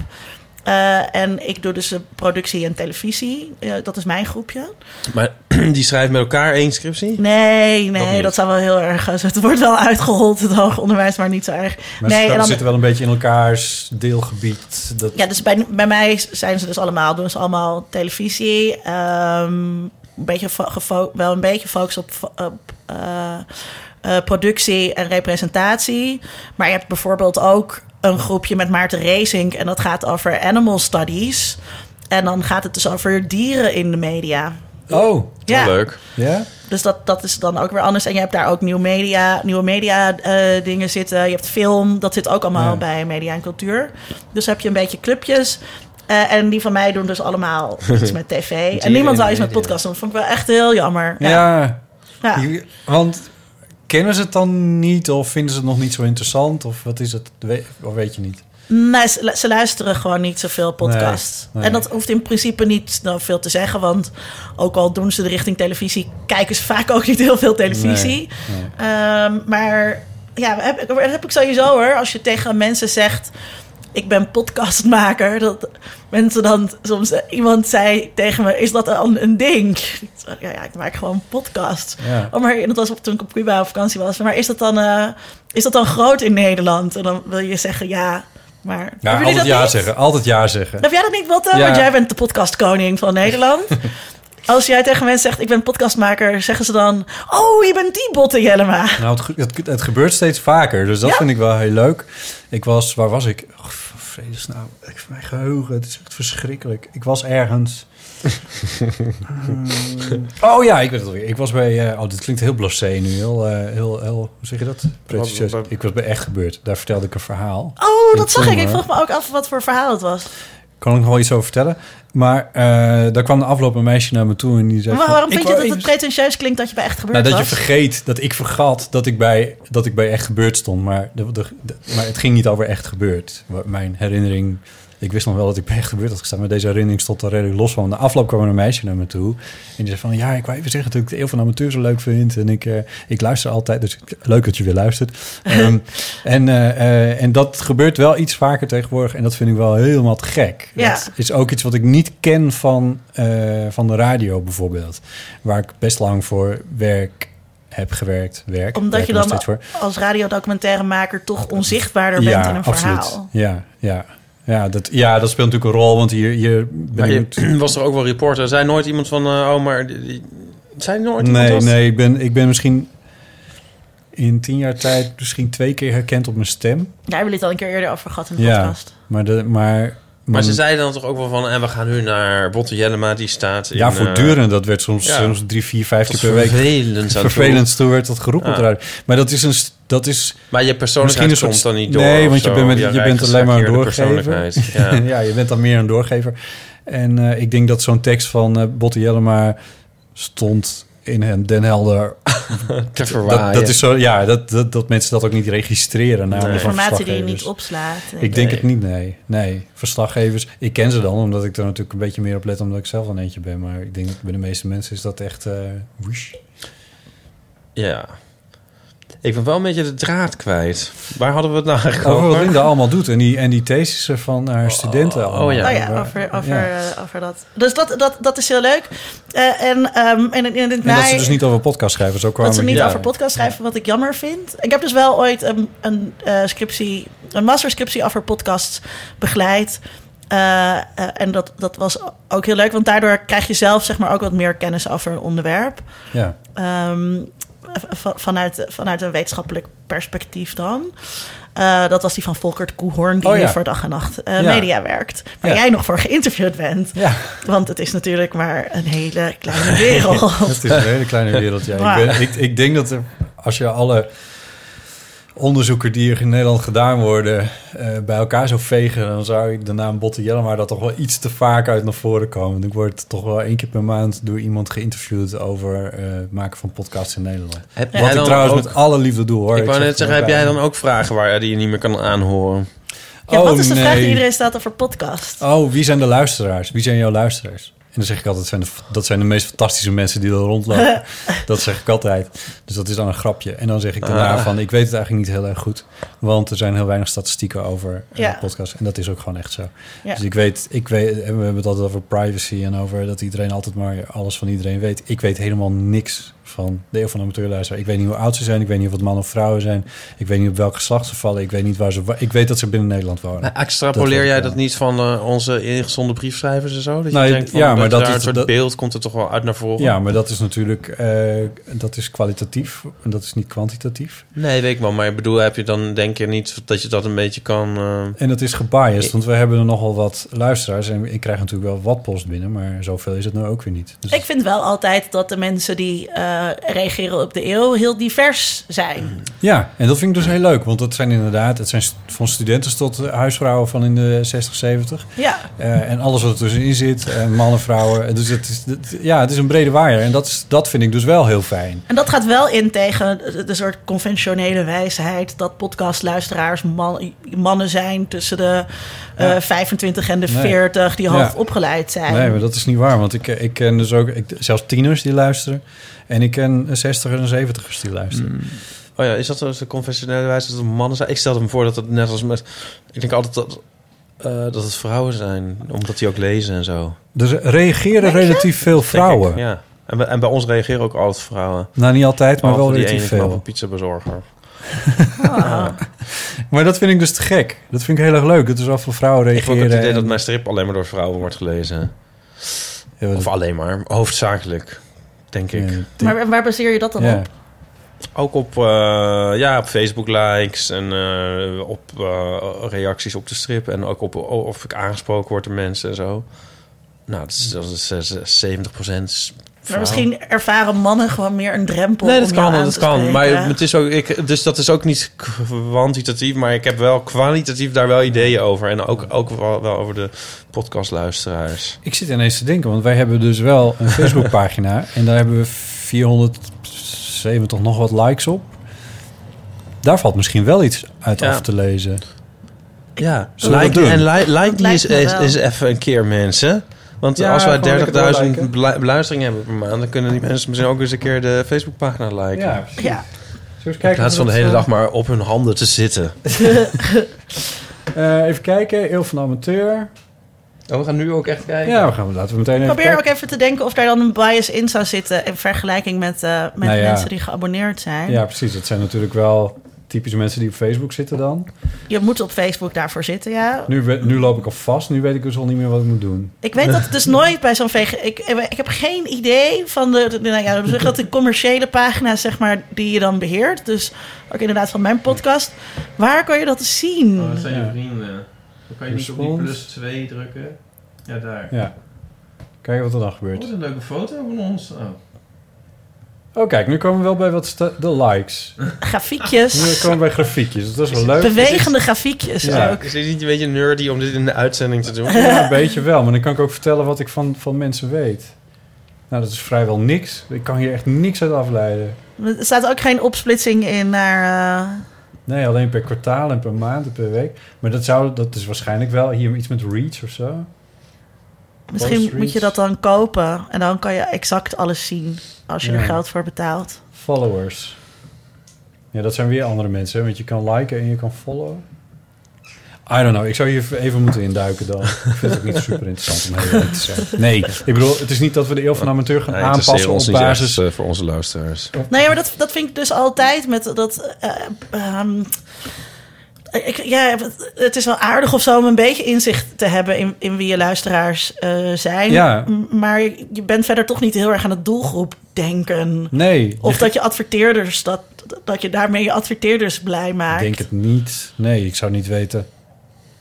Eh, en ik doe dus productie en televisie. Eh, dat is mijn groepje. Maar die schrijft met elkaar één scriptie? Nee, Dat nee, dat zou wel heel erg... eh, Het wordt wel uitgerold, het hoger onderwijs, maar niet zo erg. Maar nee, ze en dan, zitten wel een beetje in elkaars deelgebied. Dat, ja, dus bij, bij mij zijn ze dus allemaal, doen ze allemaal televisie. ehm, een beetje wel een beetje focus op, op eh, eh, productie en representatie. Maar je hebt bijvoorbeeld ook een groepje met Maarten Racing en dat gaat over animal studies. En dan gaat het dus over dieren in de media. Oh, Ja. Leuk. ja? Dus dat, dat is dan ook weer anders. En je hebt daar ook nieuwe media, nieuwe media eh, dingen zitten. Je hebt film, dat zit ook allemaal Ja. bij media en cultuur. Dus heb je een beetje clubjes. Eh, en die van mij doen dus allemaal iets met tv. en niemand wil iets met podcast doen. Dat vond ik wel echt heel jammer. Ja. Ja. Ja. Want kennen ze het dan niet of vinden ze het nog niet zo interessant? Of wat is het? Of weet je niet? Nee, ze, luisteren gewoon niet zoveel podcasts. Nee, nee. En dat hoeft in principe niet nou, veel te zeggen. Want ook al doen ze de richting televisie... kijken ze vaak ook niet heel veel televisie. Nee. Ehm, maar ja, heb, dat heb ik sowieso hoor. Als je tegen mensen zegt... ik ben podcastmaker... dat mensen dan soms... eh, iemand zei tegen me... is dat een, een ding? Ja, ja, ik maak gewoon podcast. Ja. Oh, maar dat was op, toen ik op Cuba op vakantie was. Maar is dat dan, eh, is dat dan groot in Nederland? En dan wil je zeggen ja... Maar Ja, altijd ja niet? zeggen. Altijd ja zeggen. Heb jij dat niet, Botte? Ja. Want jij bent de podcastkoning van Nederland. Als jij tegen mensen zegt, ik ben podcastmaker, zeggen ze dan... Oh, je bent die Botte Jellema. Nou, het, het, het gebeurt steeds vaker. Dus dat Ja? vind ik wel heel leuk. Ik was, waar was ik? Oh, vredes nou, ik, mijn geheugen, het is echt verschrikkelijk. Ik was ergens. Oh ja, ik weet het alweer. Ik was bij. eh, oh, dit klinkt heel blasé nu. Heel, eh, heel, heel, hoe zeg je dat? Pretentieus. Wat- Ik was bij Echt Gebeurd. Daar vertelde ik een verhaal. Oh, dat zag ik. Ik vroeg me ook af wat voor verhaal het was. Kan ik nog wel iets over vertellen? Maar eh, daar kwam de afloop een meisje naar me toe en die zei. Maar waarom vind je dat het pretentieus klinkt dat je bij echt gebeurd Nou, dat je vergeet dat ik vergat dat ik bij, dat ik bij echt gebeurd stond. Maar, de, de, de- maar het ging niet over echt gebeurd. Mijn herinnering. Ik wist nog wel dat ik bij echt gebeurd had gestaan. Maar deze herinnering stond er redelijk los van. Na afloop kwam er een meisje naar me toe. En die zei van... Ja, ik wou even zeggen dat ik de Eeuw van de Amateur zo leuk vind. En ik, eh, ik luister altijd. Dus leuk dat je weer luistert. Ehm, en, eh, eh, en dat gebeurt wel iets vaker tegenwoordig. En dat vind ik wel helemaal te gek. Ja. Dat is ook iets wat ik niet ken van, van de radio bijvoorbeeld. Waar ik best lang voor werk heb gewerkt. Werk. Omdat je dan voor. als radiodocumentairemaker toch onzichtbaarder bent in een verhaal. Ja, ja. Ja dat, ja, dat speelt natuurlijk een rol, want hier, hier ben ik... je was er ook wel reporter. Zei nooit iemand van... eh, oh, maar... die- die- Zei nooit Nee, nee, ik ben, ik ben misschien in tien jaar tijd misschien twee keer herkend op mijn stem. Daar hebben jullie het al een keer eerder over gehad in de Ja, podcast. maar, de, maar, Maar ze zeiden dan toch ook wel van... En we gaan nu naar Botte Jellema, die staat in... ja, eh, voortdurend. Dat werd soms, ja. soms drie, vier, vijf keer per week. vervelend. zo Vervelend toe werd dat geroepen Ja. Maar dat is een... Dat is Maar je persoonlijkheid Misschien een komt soort- dan niet door. Nee, want je bent met- je bent alleen maar een doorgever. persoonlijkheid. Ja. ja, je bent dan meer een doorgever. En eh, ik denk dat zo'n tekst van eh Botte Jellema stond in een Den Helder. Te dat, verwaaien. dat is zo, ja, dat, dat, dat mensen dat ook niet registreren. Namelijk Nee. Informatie die je niet opslaat. Ik denk het niet, nee. Nee, verslaggevers. Ik ken ze dan, omdat ik er natuurlijk een beetje meer op let... omdat ik zelf een eentje ben. Maar ik denk dat bij de meeste mensen is dat echt... eh whoosh. Ja. Ik ben wel een beetje de draad kwijt. Waar hadden we het nou eigenlijk Over wat over? Linda allemaal doet. En die, en die thesissen van haar studenten. oh ja. Oh ja, over, over, ja. eh, over dat. Dus dat, dat, dat is heel leuk. Eh, en, ehm en in het En dat ze dus niet over podcast schrijven. Zo kwamen dat ze niet hier. over podcast schrijven, wat ik jammer vind. Ik heb dus wel ooit een, een eh, scriptie, een masterscriptie over podcasts begeleid. Eh, eh, en dat, dat was ook heel leuk, want daardoor krijg je zelf zeg maar ook wat meer kennis over een onderwerp. Ja. Ehm, v- vanuit, vanuit een wetenschappelijk perspectief dan. Eh, dat was die van Volkert Koehoorn, die Oh, ja. voor dag en nacht eh, Ja. media werkt. Waar Ja. jij nog voor geïnterviewd bent. Want het is natuurlijk maar een hele kleine wereld. Het is een hele kleine wereld. Ja. Ik, ben, ik, ik denk dat er, als je alle onderzoeken die er in Nederland gedaan worden... eh, bij elkaar zou vegen... dan zou ik de naam Botte Jellema daar toch wel iets te vaak uit naar voren komen. Ik word toch wel één keer per maand door iemand geïnterviewd... over eh, het maken van podcasts in Nederland. Heb Wat jij ik dan trouwens ook- met alle liefde doe, hoor. Ik wou net het zeggen, heb jij dan ook vragen waar die je niet meer kan aanhoren? Ja, wat is de vraag die iedereen stelt over podcast? Oh, wie zijn de luisteraars? Wie zijn jouw luisteraars? En dan zeg ik altijd, dat zijn de, dat zijn de meest fantastische mensen die er rondlopen. dat zeg ik altijd. Dus dat is dan een grapje. En dan zeg ik daarna Ah. van, ik weet het eigenlijk niet heel erg goed. Want er zijn heel weinig statistieken over eh, Ja. podcasts. En dat is ook gewoon echt zo. Ja. Dus ik weet, ik weet, en we hebben het altijd over privacy en over dat iedereen altijd maar alles van iedereen weet. Ik weet helemaal niks van de eeuw van de amateurluisteraar. Ik weet niet hoe oud ze zijn. Ik weet niet of het mannen of vrouwen zijn. Ik weet niet op welk geslacht ze vallen. Ik weet niet waar ze... Ik weet dat ze binnen Nederland wonen. Nou, Extrapoleer Dat jij dat niet van eh, onze ingezonde briefschrijvers en zo? Dat je Nou, denkt van, ja, maar dat daar is- een soort dat- beeld komt er toch wel uit naar voren? Ja, maar dat is natuurlijk eh, dat is kwalitatief en dat is niet kwantitatief. Nee, weet ik wel. Maar ik bedoel, heb je dan denk je niet dat je dat een beetje kan... eh, En dat is gebiased, want we hebben er nogal wat luisteraars en ik krijg natuurlijk wel wat post binnen, maar zoveel is het nou ook weer niet. Dus Ik vind wel altijd dat de mensen die eh, reageren op de eeuw heel divers zijn. Ja, en dat vind ik dus heel leuk, want dat zijn inderdaad, het zijn van studenten tot eh, huisvrouwen van in de 60, 70. Ja, Eh, en alles wat er tussenin zit, en mannen, vrouwen. Dus het is, het- ja, het is een brede waaier en dat, is, dat vind ik dus wel heel fijn. en dat gaat wel in tegen de, de soort conventionele wijsheid dat podcastluisteraars man, mannen zijn tussen de eh, Ja. 25 en de Nee. 40 die Ja. hoog opgeleid zijn. Nee, maar dat is niet waar, want ik, ik ken dus ook ik, zelfs tieners die luisteren. En ik ken 60 en 70ers die luisteren. Oh ja, is dat dus de conventionele wijze dat het mannen zijn? Ik stelde me voor dat het net als met... Ik denk altijd dat, eh, dat het vrouwen zijn, omdat die ook lezen en zo. Dus er reageren relatief veel vrouwen. ik, ja. En bij, en bij ons reageren ook altijd vrouwen. Nou, niet altijd, maar wel relatief ene knappe veel. pizzabezorger. Ah. Maar dat vind ik dus te gek. Dat vind ik heel erg leuk. Dat er zoveel vrouwen Ik heb reageren. het idee dat mijn strip alleen maar door vrouwen wordt gelezen. Ja, Of alleen maar, hoofdzakelijk, denk ik. ja, Maar waar baseer je dat dan ja. op? Ook op, eh, ja, op Facebook likes en eh, op eh, reacties op de strip. En ook op of ik aangesproken word door mensen en zo. Nou, dat is, dat is eh, 70 procent. Maar misschien ervaren mannen gewoon meer een drempel. Nee, dat kan, aan dat te kan. spreken. Maar het is ook, ik, dus dat is ook niet kwantitatief, maar ik heb wel kwalitatief daar wel ideeën over. En ook, ook wel, wel over de podcastluisteraars. Ik zit ineens te denken, want wij hebben dus wel een Facebookpagina. en daar hebben we 470 nog wat likes op. Daar valt misschien wel iets uit Ja. af te lezen. Ja, like en li- like Dat die is, is even een keer, mensen. Want Ja, als wij gewoon lekker 30.000 doorliken. belu- beluisteringen hebben per maand... dan kunnen die mensen misschien ook eens een keer de Facebookpagina liken. Ja, precies. Ja. Zullen we eens kijken In plaats van de hele eh, dag maar op hun handen te zitten. eh, even kijken, Eeuw van de Amateur. Oh, we gaan nu ook echt kijken. Ja, we gaan, laten we meteen even Probeer kijken. ook even te denken of daar dan een bias in zou zitten... in vergelijking met, eh, met Nou ja. mensen die geabonneerd zijn. Ja, precies. Dat zijn natuurlijk wel typische mensen die op Facebook zitten dan. Je moet op Facebook daarvoor zitten, ja. Nu, nu loop ik al vast. Nu weet ik dus al niet meer wat ik moet doen. Ik weet dat het dus nooit bij zo'n VG... Ik, ik heb geen idee van de... de nou ja, dat de commerciële pagina's, zeg maar, die je dan beheert. Dus ook inderdaad van mijn podcast. Waar kan je dat zien? Oh, dat zijn je vrienden. Dan kan je niet op die plus 2 drukken. Ja, daar. Ja. Kijken wat er dan gebeurt. een leuke foto van ons. Oh. Oh, kijk, nu komen we wel bij wat de likes. Nu Grafiekjes. komen we bij grafiekjes. Dat is wel leuk. Bewegende grafiekjes Ja. ook. Is dit niet een beetje nerdy om dit in de uitzending te doen? Ja, een beetje wel. Maar dan kan ik ook vertellen wat ik van, van mensen weet. Nou, dat is vrijwel niks. Ik kan hier echt niks uit afleiden. Er staat ook geen opsplitsing in naar... eh, Nee, alleen per kwartaal en per maand en per week. Maar dat, zou, dat is waarschijnlijk wel hier iets met reach of zo. Misschien Post moet je dat dan kopen. En dan kan je exact alles zien als je Ja. er geld voor betaalt. Followers. Ja, dat zijn weer andere mensen. hè, Want je kan liken en je kan followen. I don't know. Ik zou hier even moeten induiken dan. Ik vind het ook niet super interessant om heel eerlijk te zijn. Nee, ik bedoel, het is niet dat we de eeuw van de amateur gaan aanpassen op basis... eh, voor onze luisteraars. Nee, maar dat, dat vind ik dus altijd met dat. eh, ehm, ik, ja, het- is wel aardig of zo om een beetje inzicht te hebben in, in wie je luisteraars eh, zijn. Ja. Maar je bent verder toch niet heel erg aan het doelgroep denken. Nee, Of dat je adverteerders, dat, dat je daarmee je adverteerders blij ik maakt. denk het niet. Nee, ik zou niet weten.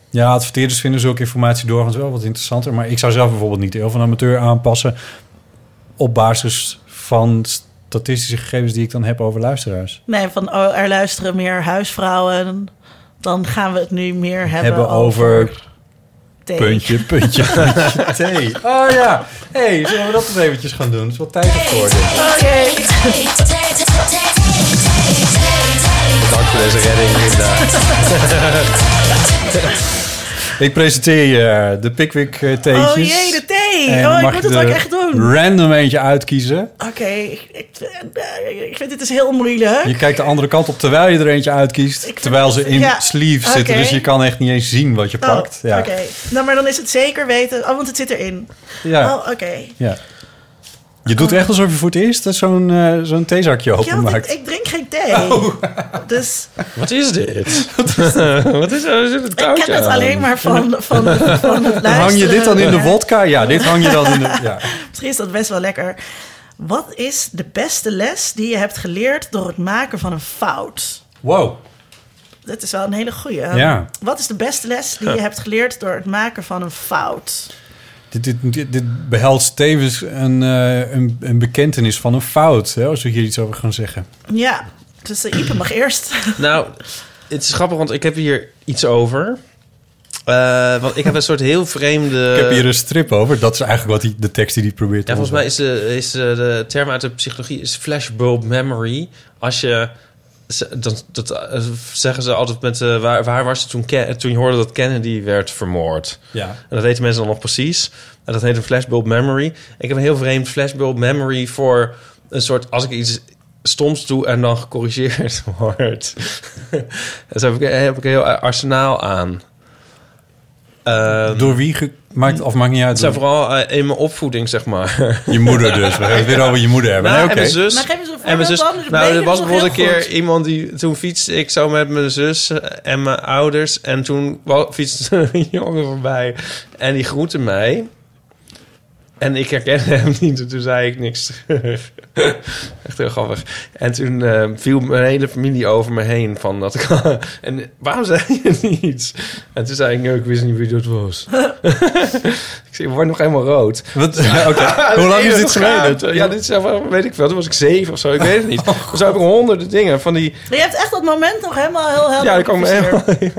Ja, adverteerders vinden zulke informatie doorgaans wel wat interessanter. Maar ik zou zelf bijvoorbeeld niet eeuw van amateur aanpassen... op basis van statistische gegevens die ik dan heb over luisteraars. Nee, van oh, er luisteren meer huisvrouwen. Dan gaan we het nu meer hebben, Hebben over thee. Puntje, puntje, puntje, thee. Oh ja. hey, zullen we dat eens eventjes gaan doen? Het is wel tijd ervoor. Dit. Oké. Bedankt voor deze redding, Linda. Ik presenteer je eh, de Pickwick eh, Oh theetjes. jee, de thee. En oh, ik moet het ook echt doen. random eentje uitkiezen. Oké, ik, ik, ik vind dit dus heel moeilijk. Je kijkt de andere kant op terwijl je er eentje uitkiest. Terwijl ze in ja, sleeve zitten. Dus je kan echt niet eens zien wat je Oh, pakt. Ja. Oké, nou, maar dan is het zeker weten. Oh, want het zit erin. Ja. Oh, oké. ja. Je doet echt alsof je voor het eerst zo'n eh, zo'n theezakje Ja, openmaakt. ik, ik drink geen thee. Oh. Dus Wat is dit? Wat is er? Het ik ken het alleen maar van, van, van het luisteren. Hang je dit dan in de wodka? Ja, dit hang je dan in de... Ja. Misschien is dat best wel lekker. Wat is de beste les die je hebt geleerd door het maken van een fout? Wow. Dat is wel een hele goeie. Ja. Wat is de beste les die je hebt geleerd door het maken van een fout? Dit, dit, dit, dit behelst tevens een, eh, een, een bekentenis van een fout. Hè, als we hier iets over gaan zeggen. Ja, dus uh, Ipe mag eerst. Nou, het is grappig, want ik heb hier iets over. Eh, want ik heb een soort heel vreemde... Ik heb hier een strip over. Dat is eigenlijk wat die, de tekst die hij probeert te Ja, volgens mij is, de, is de, de term uit de psychologie is flashbulb memory. Als je... Dat, dat eh, zeggen ze altijd met... eh, waar, waar was je toen, toen je hoorde dat Kennedy werd vermoord? Ja. En dat weten mensen dan nog precies. En dat heet een flashbulb memory. Ik heb een heel vreemd flashbulb memory voor een soort... Als ik iets stoms doe en dan gecorrigeerd wordt. dus heb ik, heb ik een heel arsenaal aan. Ehm, Door wie gemaakt, of maakt niet uit. het zijn vooral eh, in mijn opvoeding, zeg maar. Je moeder dus. We gaan het weer over je moeder hebben. Nou, nee, en oké. mijn zus. Maar geef eens een en mijn zus. Nou, er was bijvoorbeeld een keer goed. iemand die. Toen fietste ik zo met mijn zus en mijn ouders. En toen fietste een jongen voorbij. En die groette mij. En ik herkende hem niet. En toen zei ik niks terug. Echt heel grappig. En toen eh, viel mijn hele familie over me heen. Van dat ik, en waarom zei je niets? En toen zei ik, "Nee, ik wist niet wie dat was. ik zei, je wordt nog helemaal rood. Wat- Oké. Hoe lang is dit geleden? Ja, dit is weet ik veel. Toen was ik zeven of zo. Ik weet het niet. Zo heb ik honderden dingen van die... Maar je hebt echt dat moment nog helemaal heel helder. Ja, ik me geïnvesteerd.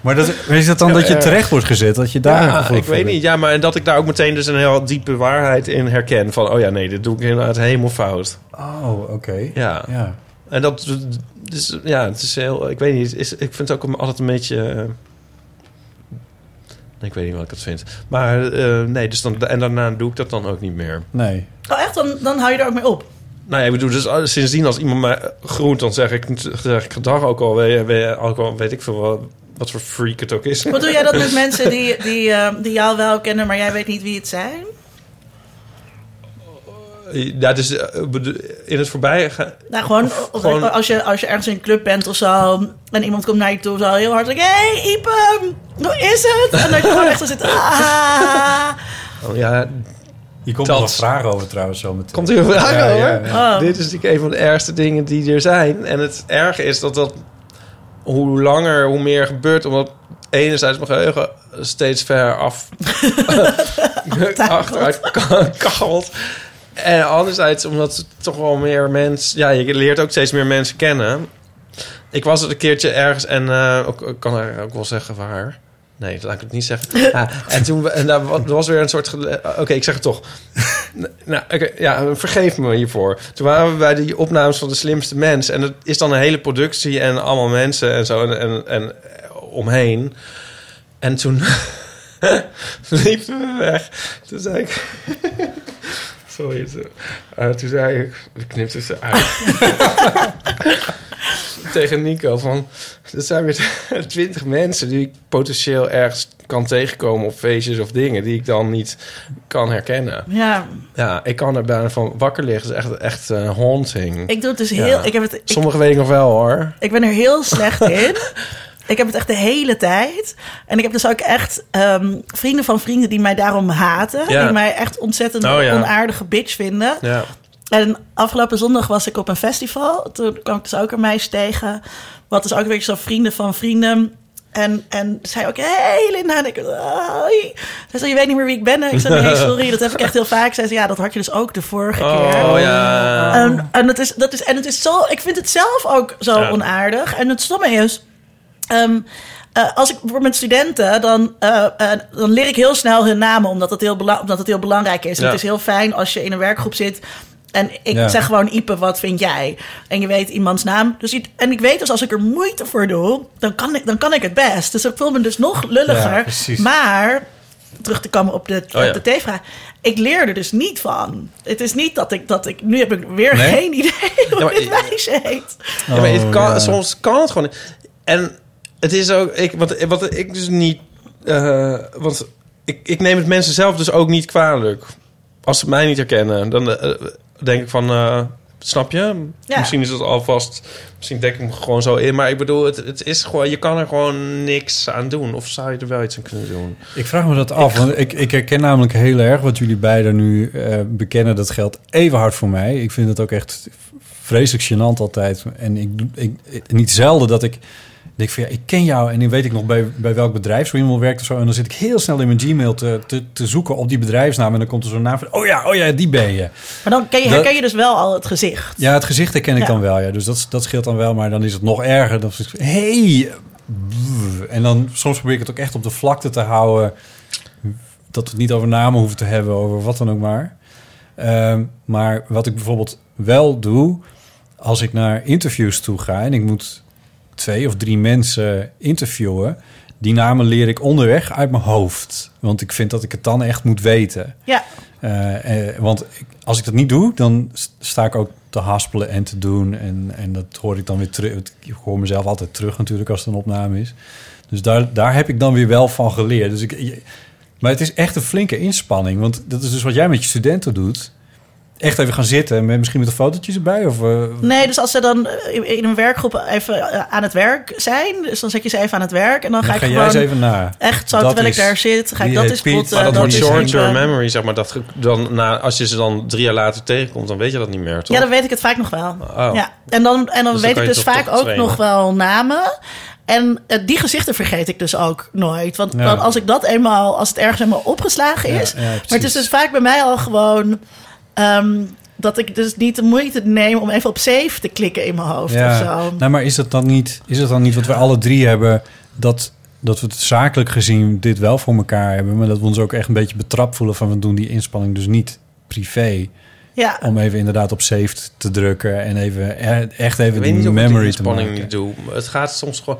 Maar dat, is dat dan Ja, dat je terecht wordt gezet? Dat je daar Ja, ik weet niet. Ja, maar en dat ik daar ook meteen dus een heel diepe waarheid in herken. Van, oh ja, nee, dit doe ik inderdaad helemaal fout. Oh, oké. Ja. Ja. En dat... Dus, ja, het is heel... Ik weet niet. Is, ik vind het ook altijd een beetje... eh, ik weet niet wat ik het vind. Maar eh, nee, dus dan, en daarna doe ik dat dan ook niet meer. Nee. Oh, echt? Dan, dan hou je er ook mee op. Nou ja, ik bedoel, dus eh, sindsdien als iemand mij groet, dan zeg ik, zeg ik gedag ook al, weet, weet, ook al weet ik veel wat, wat voor freak het ook is. Wat doe jij dat met mensen die, die, eh, die jou wel kennen, maar jij weet niet wie het zijn? Ja, dus eh, in het voorbij gaan. Nou, gewoon, of- gewoon- Als, je, als je ergens in een club bent of zo... en iemand komt naar je toe zo heel hard... Hé, hey, Ipe, hoe is het? En dat je gewoon echt zo zit... Ah. Oh, ja, Je komt Dat- nog vraag over trouwens zo meteen. komt er een vraag Ja, over? ja, ja. Oh. Dit is natuurlijk een van de ergste dingen die er zijn. En het erge is dat dat hoe langer, hoe meer gebeurt. Omdat enerzijds mijn geheugen steeds ver af achteruit ka- kachelt. En anderzijds omdat het toch wel meer mensen... Ja, je leert ook steeds meer mensen kennen. Ik was het een keertje ergens en eh, ook, ik kan er ook wel zeggen waar. Nee, dat laat ik het niet zeggen. Ah, en toen we- en daar wa- was weer een soort... gele- Oké, ik zeg het toch. Nou, oké, ja, vergeef me hiervoor. Toen waren we bij die opnames van De Slimste Mens. En dat is dan een hele productie en allemaal mensen en zo en, en, en omheen. En toen liepen we weg. Toen zei ik... Sorry. Toen, eh, toen zei ik... Ik knipte ze uit. Tegen Nico van... Er zijn weer twintig mensen die ik potentieel ergens kan tegenkomen op feestjes of dingen... die ik dan niet kan herkennen. Ja, Ja, ik kan er bijna van wakker liggen. Het is echt, echt eh, haunting. ik doe het dus Ja. heel... Ik, heb het, ik, Sommige weet ik nog wel hoor. ik ben er heel slecht in. Ik heb het echt de hele tijd. En ik heb dus ook echt ehm, vrienden van vrienden die mij daarom haten. Ja. Die mij echt ontzettend Oh, ja. onaardige bitch vinden. Ja. En afgelopen zondag was ik op een festival. Toen kwam ik dus ook een meisje tegen. Wat dus ook weer zo vrienden van vrienden. En, en zei ook, hey Linda. En ik, hoi. Zij zei, je weet niet meer wie ik ben. En ik zei, nee, sorry, dat heb ik echt heel vaak. Zei, ja, dat had je dus ook de vorige keer. Oh ja. En, en, het is, dat is, en het is zo, ik vind het zelf ook zo Ja. onaardig. En het stomme is, ehm, eh, als ik bijvoorbeeld met studenten, dan, eh, eh, dan leer ik heel snel hun namen, omdat het heel, bela- omdat het heel belangrijk is. En Ja. Het is heel fijn als je in een werkgroep zit. En ik Ja. zeg gewoon, Ipe, wat vind jij? En je weet iemands naam. Dus, en ik weet dus, als ik er moeite voor doe, dan kan ik, dan kan ik het best. Dus ik voel me dus nog lulliger. Ja, maar terug te komen op de, Oh ja. op de T-vraag. Ik leer er dus niet van. Het is niet dat ik, dat ik nu heb ik weer Nee? geen idee hoe Ja, maar- dit meisje heet. Ja, maar het Oh, kan, ja. soms kan het gewoon. En het is ook... Ik, wat, wat ik dus niet... eh, want ik, ik neem het mensen zelf dus ook niet kwalijk. Als ze mij niet herkennen, dan eh, denk ik van... eh, snap je? Ja. Misschien is het alvast... Misschien denk ik me gewoon zo in. Maar ik bedoel, het, het is gewoon... Je kan er gewoon niks aan doen. Of zou je er wel iets aan kunnen doen? Ik vraag me dat af, want ik, ik herken namelijk heel erg wat jullie beiden nu eh, bekennen. Dat geldt even hard voor mij. Ik vind het ook echt vreselijk gênant altijd. En ik, doe- ik, niet zelden dat ik denk van ja, ik ken jou en dan weet ik nog bij, bij welk bedrijf zo iemand werkt of zo. En dan zit ik heel snel in mijn Gmail te, te, te zoeken op die bedrijfsnaam. En dan komt er zo'n naam van, oh ja, oh ja, die ben je. Maar dan ken je, Dat- herken je dus wel al het gezicht. Ja, het gezicht herken ik Ja. dan wel, ja. Dus dat, dat scheelt dan wel, maar dan is het nog erger. Dan het, hey! En dan soms probeer ik het ook echt op de vlakte te houden. Dat we het niet over namen hoeven te hebben, over wat dan ook maar. Ehm, maar wat ik bijvoorbeeld wel doe, als ik naar interviews toe ga... en ik moet twee of drie mensen interviewen... die namen leer ik onderweg uit mijn hoofd. Want ik vind dat ik het dan echt moet weten. Ja, Eh, eh, want ik- als ik dat niet doe, dan sta ik ook te haspelen en te doen. En, en dat hoor ik dan weer terug. Ik hoor mezelf altijd terug natuurlijk als het een opname is. Dus daar, daar heb ik dan weer wel van geleerd. Dus ik, je- maar het is echt een flinke inspanning. Want dat is dus wat jij met je studenten doet. Echt even gaan zitten, met, misschien met een fotootje erbij. Of, eh, nee, dus als ze dan eh, in een werkgroep even eh, aan het werk zijn, dus dan zet je ze even aan het werk en dan ga ik ga jij gewoon eens even na. echt zo Dat terwijl is- ik daar zit, ga ik die dat eens Piet, spotten. Maar dat dat wordt is short-term memory, zeg maar. Dat, dan, na, als je ze dan drie jaar later tegenkomt, dan weet je dat niet meer, toch? Ja, dan weet ik het vaak nog wel. Oh. Ja. En dan, en dan Dus dan weet ik dus toch vaak toch ook trainen. nog wel namen. En die gezichten vergeet ik dus ook nooit. Want Ja. dan, als ik dat eenmaal, als het ergens helemaal opgeslagen is. ja, maar het is dus vaak bij mij al gewoon. Ehm, dat ik dus niet de moeite neem om even op save te klikken in mijn hoofd of zo. Nou, maar is het dan niet, is het dan niet wat we alle drie hebben, dat, dat we het zakelijk gezien dit wel voor elkaar hebben, maar dat we ons ook echt een beetje betrapt voelen van we doen die inspanning dus niet privé. Ja, Om even inderdaad op save te drukken en even e- echt Ik even weet die niet of ik die memory te inspanning maken. niet doe. Het gaat soms gewoon...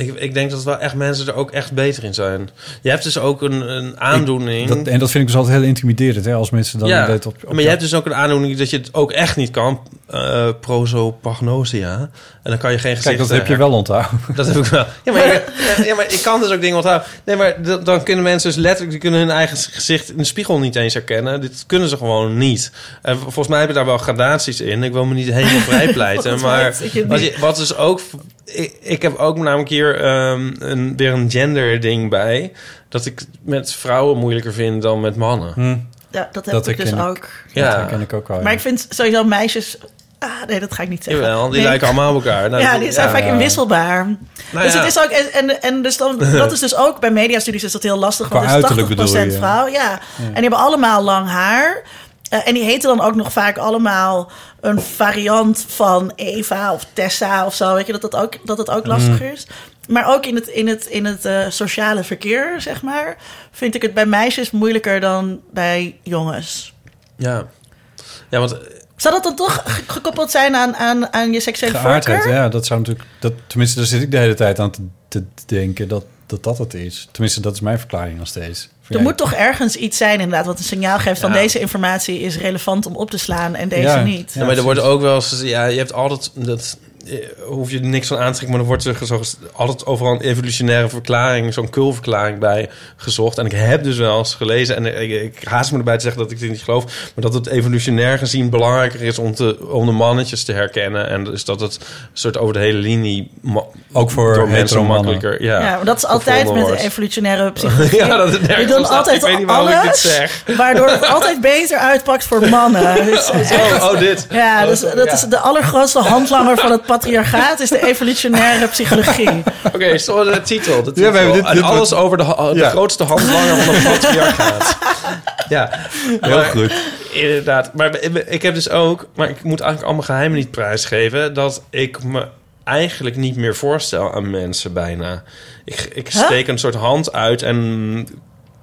Ik, ik denk dat wel echt mensen er ook echt beter in zijn. Je hebt dus ook een, een aandoening... Dat, en dat vind ik dus altijd heel intimiderend, hè, als mensen dan ja, dat op, op maar je hebt dus ook een aandoening dat je het ook echt niet kan. eh prosopagnosia. En dan kan je geen gezicht... Kijk, dat heb je wel onthouden. Dat heb ik wel. Ja maar, ja, maar ik kan dus ook dingen onthouden. Nee, maar dan kunnen mensen dus letterlijk... die kunnen hun eigen gezicht in de spiegel niet eens herkennen. Dit kunnen ze gewoon niet. En volgens mij hebben daar wel gradaties in. Ik wil me niet helemaal vrijpleiten. Maar je wat, je, wat is ook... Ik, ik heb ook namelijk hier ehm, een, weer een gender ding bij. Dat ik met vrouwen moeilijker vind dan met mannen. Hm, ja dat heb dat ik dus ook. Dat Ja. herken ik ook wel. ja. Maar ik vind sowieso meisjes. Ah, nee, dat ga ik niet zeggen. Jawel, die Nee. lijken allemaal op elkaar. Nou, ja, die zijn ja. vaak inwisselbaar. Nou dus ja. het is ook, en, en, en dus dan, dat is dus ook bij mediastudies is dat heel lastig. Want Qua het is uiterlijk 80% bedoel je? vrouw. Ja. En die hebben allemaal lang haar. Eh, en die heten dan ook nog vaak allemaal een variant van Eva of Tessa of zo. Weet je, dat dat ook, dat het ook lastig is. Maar ook in het, in het, in het eh, sociale verkeer, zeg maar, vind ik het bij meisjes moeilijker dan bij jongens. Ja. Ja, want Zou dat dan toch ge- gekoppeld zijn aan, aan, aan je seksuele Geaardheid, voorkeur? ja, dat zou natuurlijk... Dat, tenminste, daar zit ik de hele tijd aan te, te denken dat, dat dat het is. Tenminste, dat is mijn verklaring nog steeds. Er moet toch ergens iets zijn, inderdaad, wat een signaal geeft van Ja. deze informatie is relevant om op te slaan en deze Ja. niet. Ja, maar er wordt ook wel eens... Ja, je hebt altijd... Dat, eh, hoef je er niks van aan te trekken... maar er wordt er zo, altijd overal een evolutionaire verklaring... zo'n kulverklaring bij gezocht. En ik heb dus wel eens gelezen... en ik, ik haast me erbij te zeggen dat ik dit niet geloof... maar dat het evolutionair gezien belangrijker is... om, te, om de mannetjes te herkennen. En dus dat het soort over de hele linie... Ook voor door mensen makkelijker... Ja, Ja, maar dat is altijd met de evolutionaire psychologie. Ja, dat het We nergens doen altijd Ik weet niet waarom ik dit zeg. waardoor het altijd beter uitpakt voor mannen. Dus echt- Oh, oh, dit. ja, dus, dat is de allergrootste handlanger van het patriarchaat, is de evolutionaire psychologie. Oké, zo de titel. De we hebben titel. dit- En alles over de, de Ja. grootste handlanger van de patriarchaat. ja, Heel maar- goed. Inderdaad. Maar ik heb dus ook... Maar ik moet eigenlijk allemaal geheimen niet prijsgeven... dat ik me eigenlijk niet meer voorstel aan mensen bijna. Ik, ik Huh? steek een soort hand uit en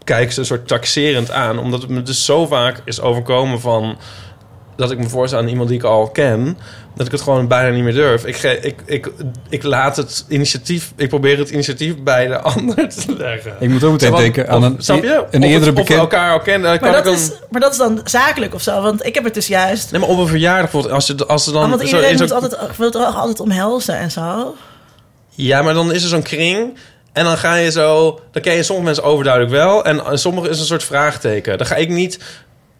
kijk ze een soort taxerend aan. Omdat het me dus zo vaak is overkomen van... dat ik me voorstel aan iemand die ik al ken, dat ik het gewoon bijna niet meer durf. Ik, ge, ik, ik, ik laat het initiatief, ik probeer het initiatief bij de ander te leggen. Ik moet ook meteen denken aan een, snap je? een Of eerdere het- Of we bekend... elkaar al kennen, dan Maar kan ik dat, dan... is, maar dat is dan zakelijk of zo. Want ik heb het dus juist... Nee, maar op een verjaardag bijvoorbeeld, als, je, als er dan... Ah, want iedereen moet altijd, wil toch altijd omhelzen en zo. Ja, maar dan is er zo'n kring. En dan ga je zo... Dan ken je sommige mensen overduidelijk wel. En sommige is een soort vraagteken. Dan ga ik niet...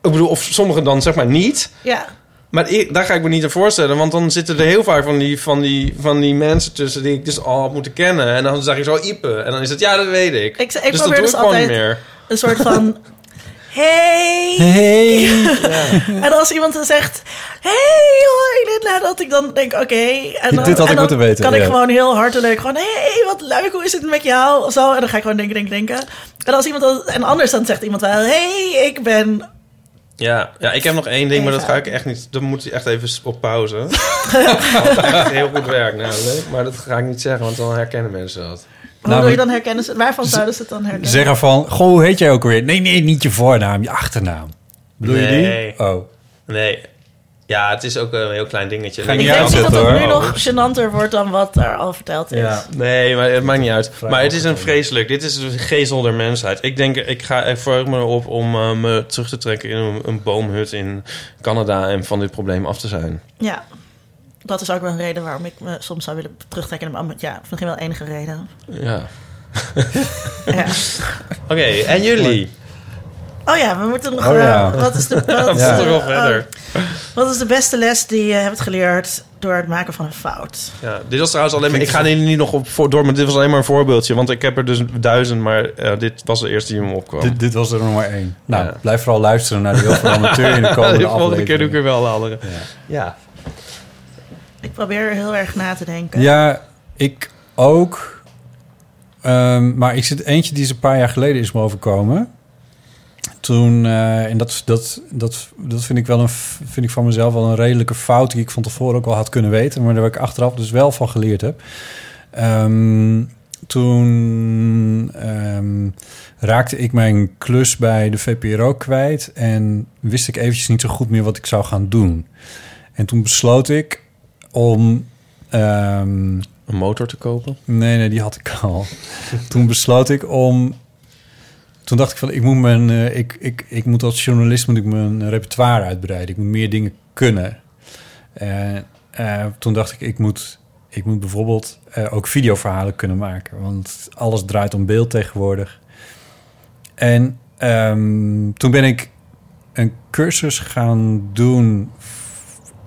Ik bedoel, of sommigen dan zeg maar niet. Ja. Maar ik, daar ga ik me niet aan voorstellen. Want dan zitten er heel vaak van die, van, die, van die mensen tussen... die ik dus al had moeten kennen. En dan zeg je zo Ipe. En dan is het, ja, dat weet ik. Ik, ik dus dat doe dus ik gewoon niet altijd meer. een soort van... Hey! Hey! En als iemand dan zegt... Hey, hoi, Linda. Dat ik dan denk, oké. en dan- Dit had ik dan moeten weten, kan ik ja. gewoon heel hartelijk gewoon... Hey, wat leuk, hoe is het met jou? Of zo. En dan ga ik gewoon denken, denken, denken. En als iemand dan, En anders dan zegt iemand wel... Hey, ik ben... Ja, ja, ik heb nog één ding, maar dat ga ik echt niet... Dan moet hij echt even op pauze. Echt heel goed werk namelijk. Maar dat ga ik niet zeggen, want dan herkennen mensen dat. Hoe Nou, wil je maar- dan herkennen? ze- Waarvan zouden ze het dan herkennen? Zeggen van, goh, hoe heet jij ook alweer? Nee, nee, niet je voornaam, je achternaam. Bedoel je Nee. die? Oh. Nee. Ja, het is ook een heel klein dingetje. Ga ik niet denk niet dat het nu nog gênanter wordt dan wat er al verteld is. Ja. Nee, maar het maakt niet uit. Vrij maar het is een vreselijk. Dit is een gezel der mensheid. Ik denk, ik ga er voor me op om eh, me terug te trekken in een, een boomhut in Canada en van dit probleem af te zijn. Ja. Dat is ook wel een reden waarom ik me soms zou willen terugtrekken. Maar ja, misschien wel enige reden. Ja. Ja. Oké, en jullie? Oh ja, we moeten nog... Oh eh, wat, is de, wat, is verder. oh, wat is de beste les die je hebt geleerd door het maken van een fout? Ja, dit was trouwens alleen maar... Ik ga er niet nog op voor, door, maar dit was alleen maar een voorbeeldje. Want ik heb er dus duizend, maar eh, dit was de eerste die me opkwam. Dit, dit was er nog maar één. Nou, Ja. blijf vooral luisteren naar de heel veel amateur in de komende de volgende keer doe ik er wel de andere. Ja. Ja. Ik probeer heel erg na te denken. Ja, ik ook. Ehm, maar ik zit eentje die is een paar jaar geleden is me overkomen. Toen, eh, en dat, dat, dat, dat vind ik wel een, vind ik van mezelf wel een redelijke fout die ik van tevoren ook al had kunnen weten, maar daar ik achteraf dus wel van geleerd heb. Ehm, toen ehm, raakte ik mijn klus bij de VPRO kwijt en wist ik eventjes niet zo goed meer wat ik zou gaan doen. En toen besloot ik om ehm, Een motor te kopen? Nee, nee, die had ik al. Toen besloot ik om. Toen dacht ik van, ik moet mijn, eh, ik, ik, ik moet als journalist moet ik mijn repertoire uitbreiden. Ik moet meer dingen kunnen. En eh, toen dacht ik, ik moet, ik moet bijvoorbeeld eh, ook videoverhalen kunnen maken, want alles draait om beeld tegenwoordig. En ehm, toen ben ik een cursus gaan doen,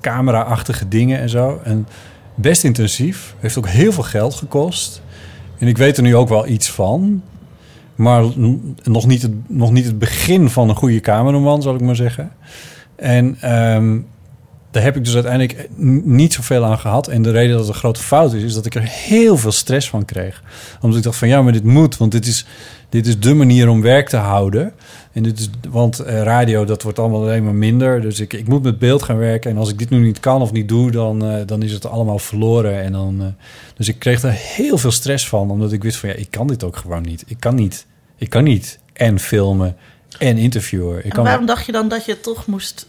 camera-achtige dingen en zo. En best intensief. Heeft ook heel veel geld gekost. En ik weet er nu ook wel iets van. Maar nog niet het, nog niet het begin van een goede cameraman, zal ik maar zeggen. En ehm, daar heb ik dus uiteindelijk niet zoveel aan gehad. En de reden dat het een grote fout is, is dat ik er heel veel stress van kreeg. Omdat ik dacht van ja, maar dit moet, want dit is, dit is de manier om werk te houden. En dit is, want eh, radio, dat wordt allemaal alleen maar minder. Dus ik, ik moet met beeld gaan werken. En als ik dit nu niet kan of niet doe, dan, eh, dan is het allemaal verloren. En dan, eh, dus ik kreeg er heel veel stress van, omdat ik wist van ja, ik kan dit ook gewoon niet. Ik kan niet. Ik kan niet en filmen en interviewen. Ik En kan waarom dacht je dan dat je toch moest...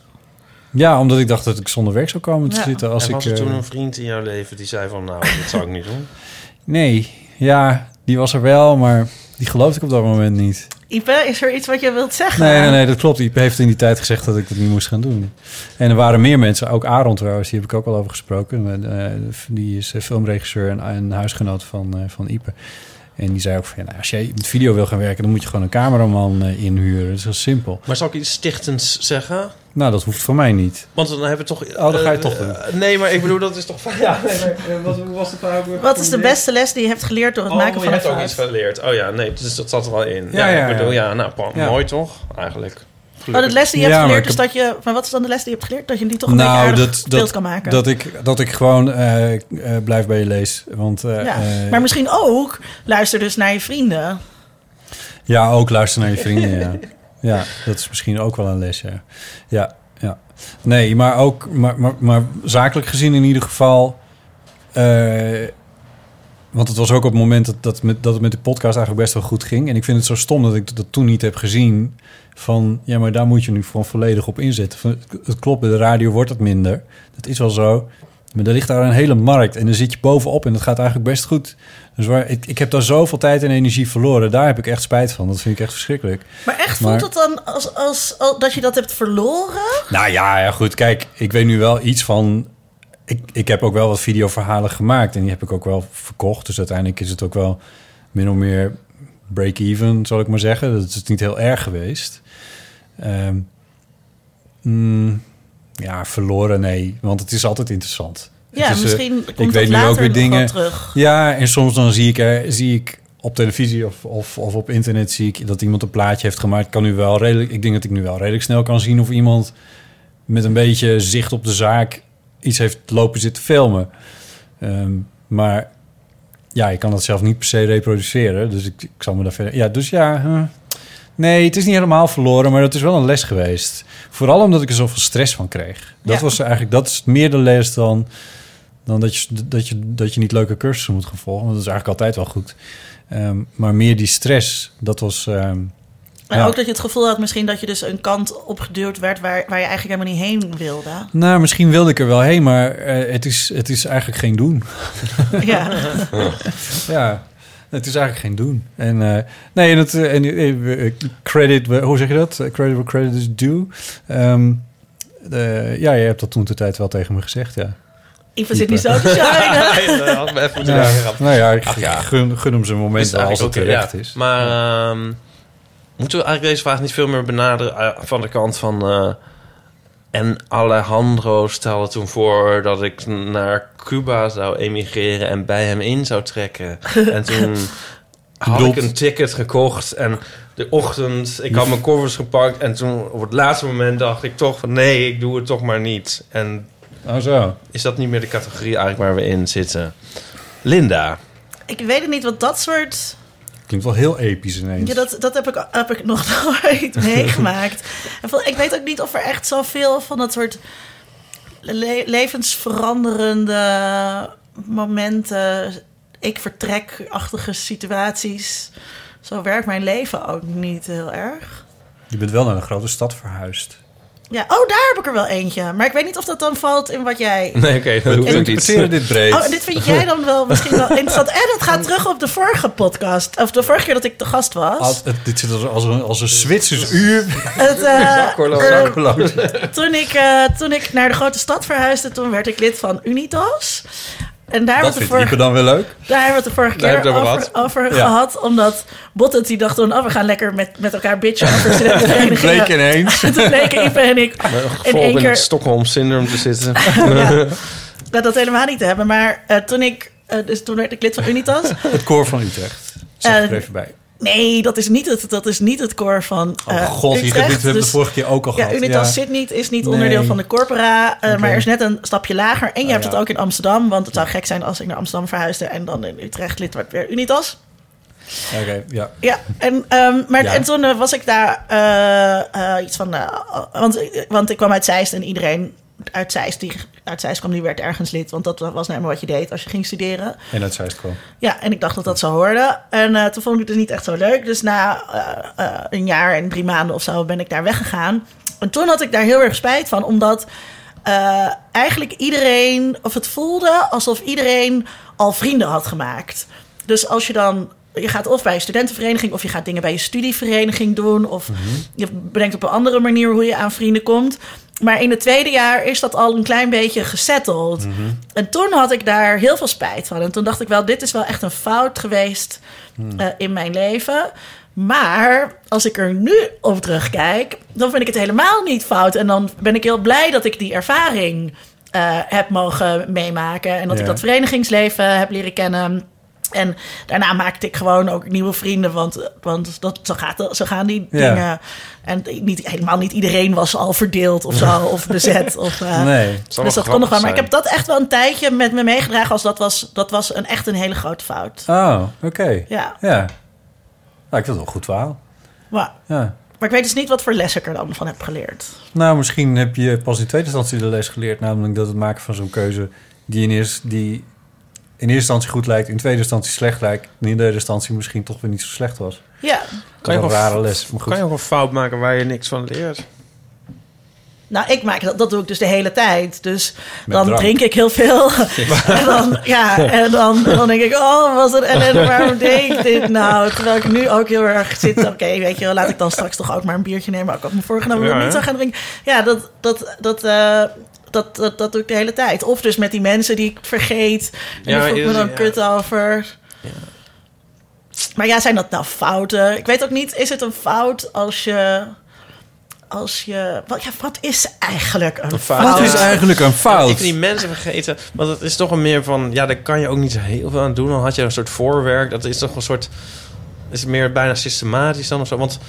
ja, omdat ik dacht dat ik zonder werk zou komen te Ja. zitten. Als en was ik, er eh, toen een vriend in jouw leven die zei van... Nou, dit zou ik niet doen. Nee, ja, die was er wel, maar die geloofde ik op dat moment niet. Ipe, is er iets wat je wilt zeggen? Nee, nee, nee, dat klopt. Iep heeft in die tijd gezegd dat ik dat niet moest gaan doen. En er waren meer mensen, ook Aaron trouwens, die heb ik ook al over gesproken. Eh, die is eh, filmregisseur en, en huisgenoot van, eh van Ipe. En die zei ook van, ja, nou, als jij met video wil gaan werken... dan moet je gewoon een cameraman eh, inhuren. Dat is heel simpel. Maar zal ik iets stichtends zeggen? Nou, dat hoeft voor mij niet. Want dan hebben we toch... Oh, dat ga je eh, toch doen. nee, maar ik bedoel, dat is toch... Ja, nee, maar, eh, wat was het ook? Wat is de beste les die je hebt geleerd door het Oh, maken je van een hebt ook iets geleerd. Oh ja, nee, dus dat zat er wel in. Ja, Ja, ja, ik bedoel, ja. nou, mooi toch? Eigenlijk. Oh, de les die je Ja, hebt geleerd is dat je... Maar wat is dan de les die je hebt geleerd? Dat je die toch een beetje nou, aardig dat, kan maken. dat, ik, dat ik gewoon eh, eh, blijf bij je lees. Want, eh, ja. maar misschien ook luister dus naar je vrienden. Ja, ook luisteren naar je vrienden, ja. Ja, dat is misschien ook wel een les, ja. Ja, ja. Nee, maar ook, maar, maar, maar zakelijk gezien in ieder geval... eh, want het was ook op het moment dat, dat, met, dat het met de podcast eigenlijk best wel goed ging. En ik vind het zo stom dat ik dat toen niet heb gezien. Van... ja, maar daar moet je nu gewoon volledig op inzetten. Van, Het klopt, bij de radio wordt het minder. Dat is wel zo. Maar er ligt daar een hele markt en dan zit je bovenop en dat gaat eigenlijk best goed. Dus waar, ik, ik heb daar zoveel tijd en energie verloren. Daar heb ik echt spijt van. Dat vind ik echt verschrikkelijk. Maar echt Maar- voelt het dan als, als, als dat je dat hebt verloren? Nou ja, ja, goed. Kijk, ik weet nu wel iets van... Ik, ik heb ook wel wat videoverhalen gemaakt en die heb ik ook wel verkocht. Dus uiteindelijk is het ook wel min of meer break-even, zal ik maar zeggen. Dat is niet heel erg geweest. Ehm, mm, ja, verloren, nee. Want het is altijd interessant. Ja, is, eh, misschien ik komt weet dat nu ook weer dingen. terug. Ja, en soms dan zie ik, er, zie ik op televisie of, of, of op internet zie ik dat iemand een plaatje heeft gemaakt. Ik Kan nu wel redelijk, ik denk dat ik nu wel redelijk snel kan zien of iemand met een beetje zicht op de zaak iets heeft lopen zitten filmen. Ehm, maar ja, ik kan dat zelf niet per se reproduceren. Dus ik, ik zal me daar verder. Ja, dus ja. huh. Nee, het is niet helemaal verloren, maar het is wel een les geweest. Vooral omdat ik er zoveel stress van kreeg. Dat Ja. was eigenlijk, dat is meer de les dan, dan dat, je, dat, je, dat je niet leuke cursussen moet gaan volgen. Want dat is eigenlijk altijd wel goed. Ehm, maar meer die stress, dat was. ehm, En ja. ook dat je het gevoel had misschien dat je dus een kant opgeduwd werd waar, waar je eigenlijk helemaal niet heen wilde. Nou, misschien wilde ik er wel heen, maar eh, het, is, het is eigenlijk geen doen. Ja. Ja, het is eigenlijk geen doen. En eh, nee, en het, eh, en, credit, hoe zeg je dat? Credit where credit is due. Ehm, eh, ja, je hebt dat toen de tijd wel tegen me gezegd, ja. Ivan zit niet zo te shinen. dat had me even moeten Ja, zeggen. nou ja, ik Ach ja. Gun, gun hem zijn moment als het terecht ja. is. Maar ehm, moeten we eigenlijk deze vraag niet veel meer benaderen eh, van de kant van... eh, en Alejandro stelde toen voor dat ik naar Cuba zou emigreren en bij hem in zou trekken. En toen had ik een ticket gekocht en de ochtend, ik had mijn koffers gepakt en toen op het laatste moment dacht ik toch van nee, ik doe het toch maar niet. En Oh zo. is dat niet meer de categorie eigenlijk waar we in zitten? Linda. Ik weet het niet, wat dat soort... Klinkt wel heel episch ineens. Ja, dat, dat heb, ik, heb ik nog nooit meegemaakt. Ik weet ook niet of er echt zoveel van dat soort le- levensveranderende momenten, ik vertrek-achtige situaties. Zo werkt mijn leven ook niet heel erg. Je bent wel naar een grote stad verhuisd. Ja, oh, daar heb ik er wel eentje. Maar ik weet niet of dat dan valt in wat jij... Nee, oké, dat ook niet. interpreteren dit breed. Oh, dit vind jij dan wel misschien wel interessant. En het gaat terug op de vorige podcast. Of de vorige keer dat ik te gast was. Als, het, dit zit als, als een, als een Zwitsers uur. Het, eh, Zakkerloos. eh, toen, ik, eh, toen ik naar de grote stad verhuisde, toen werd ik lid van Unitas. En daar Dat vindt Ipe dan weer leuk. daar hebben we het de vorige Daar keer het over, over over Ja. gehad. Omdat Bottet die dacht toen, oh, we gaan lekker met, met elkaar bitchen over studentenverenigingen. Bleek ineens. En toen bleken Ipe en ik in Vol één in keer het Stockholm syndroom te zitten. ja, dat, dat helemaal niet te hebben. Maar eh, toen ik, eh, dus toen werd ik lid van Unitas. Het koor van Utrecht. Zeg ik er Eh, even bij. Nee, dat is niet het, dat is niet het koor van Oh eh, god, Utrecht. hebben we Dus- de vorige keer ook al Ja, gehad. Unitas zit niet, is niet Nee. onderdeel van de corpora, eh, maar er is net een stapje lager. En je Oh, hebt ja. het ook in Amsterdam, want het zou gek zijn als ik naar Amsterdam verhuisde en dan in Utrecht lid werd weer Unitas. Oké, ja. Ja, en, ehm, maar, Ja. en toen eh, was ik daar iets van, want, want ik kwam uit Zeist en iedereen uit Zeist, die uit Zeist kwam, die werd ergens lid, want dat was nou helemaal wat je deed als je ging studeren. En uit Zeist kwam. Ja, en ik dacht dat dat zo hoorde. En eh, toen vond ik het dus niet echt zo leuk. Dus na eh, eh, een jaar en drie maanden of zo ben ik daar weggegaan. En toen had ik daar heel erg spijt van, omdat eigenlijk iedereen, of het voelde alsof iedereen al vrienden had gemaakt. Dus als je dan, je gaat of bij een studentenvereniging of je gaat dingen bij je studievereniging doen, of je bedenkt op een andere manier hoe je aan vrienden komt. Maar in het tweede jaar is dat al een klein beetje gesetteld. En toen had ik daar heel veel spijt van. En toen dacht ik wel, dit is wel echt een fout geweest eh, in mijn leven. Maar als ik er nu op terugkijk, dan vind ik het helemaal niet fout. En dan ben ik heel blij dat ik die ervaring eh, heb mogen meemaken. En dat ik dat verenigingsleven heb leren kennen. En daarna maakte ik gewoon ook nieuwe vrienden, want, want dat, zo, gaat, zo gaan die Ja. dingen. En niet, helemaal niet iedereen was al verdeeld of zo, of bezet. Of, eh, nee. Dus dat kon nog wel. Maar ik heb dat echt wel een tijdje met me meegedragen als dat was, dat was een, echt een hele grote fout. Oh, oké. Ja, Ja. Nou, ik vind het wel een goed verhaal. maar, Ja. maar ik weet dus niet wat voor les ik er dan van heb geleerd. Nou, misschien heb je pas in tweede instantie de les geleerd. Namelijk dat het maken van zo'n keuze die in, eerste, die in eerste instantie goed lijkt, in tweede instantie slecht lijkt, en in derde instantie misschien toch weer niet zo slecht was. Ja, Kan je een rare les. Maar goed. Kan je ook een fout maken waar je niks van leert? Nou, ik maak dat, dat doe ik dus de hele tijd. Dus Met dan drank. drink ik heel veel. en dan, ja, en dan, dan denk ik, oh, was het ellende, waarom deed ik dit nou? Terwijl ik nu ook heel erg zit, oké, weet je wel, laat ik dan straks toch ook maar een biertje nemen. Ik had me voorgenomen dat ik Ja, niet zou gaan drinken. Ja, dat, dat, dat, eh, dat, dat, dat doe ik de hele tijd. Of dus met die mensen die ik vergeet. En Ja, daar voel ik me dan ja. kut over. Maar ja, zijn dat nou fouten? Ik weet ook niet, is het een fout als je... Als je wat, ja, wat is eigenlijk een, fout. fout? Wat is eigenlijk een Ik fout? vind die mensen vergeten. Want het is toch wel meer van... Ja, daar kan je ook niet zo heel veel aan doen. Dan had je een soort voorwerk. Dat is toch een soort... Is meer bijna systematisch dan of zo. Want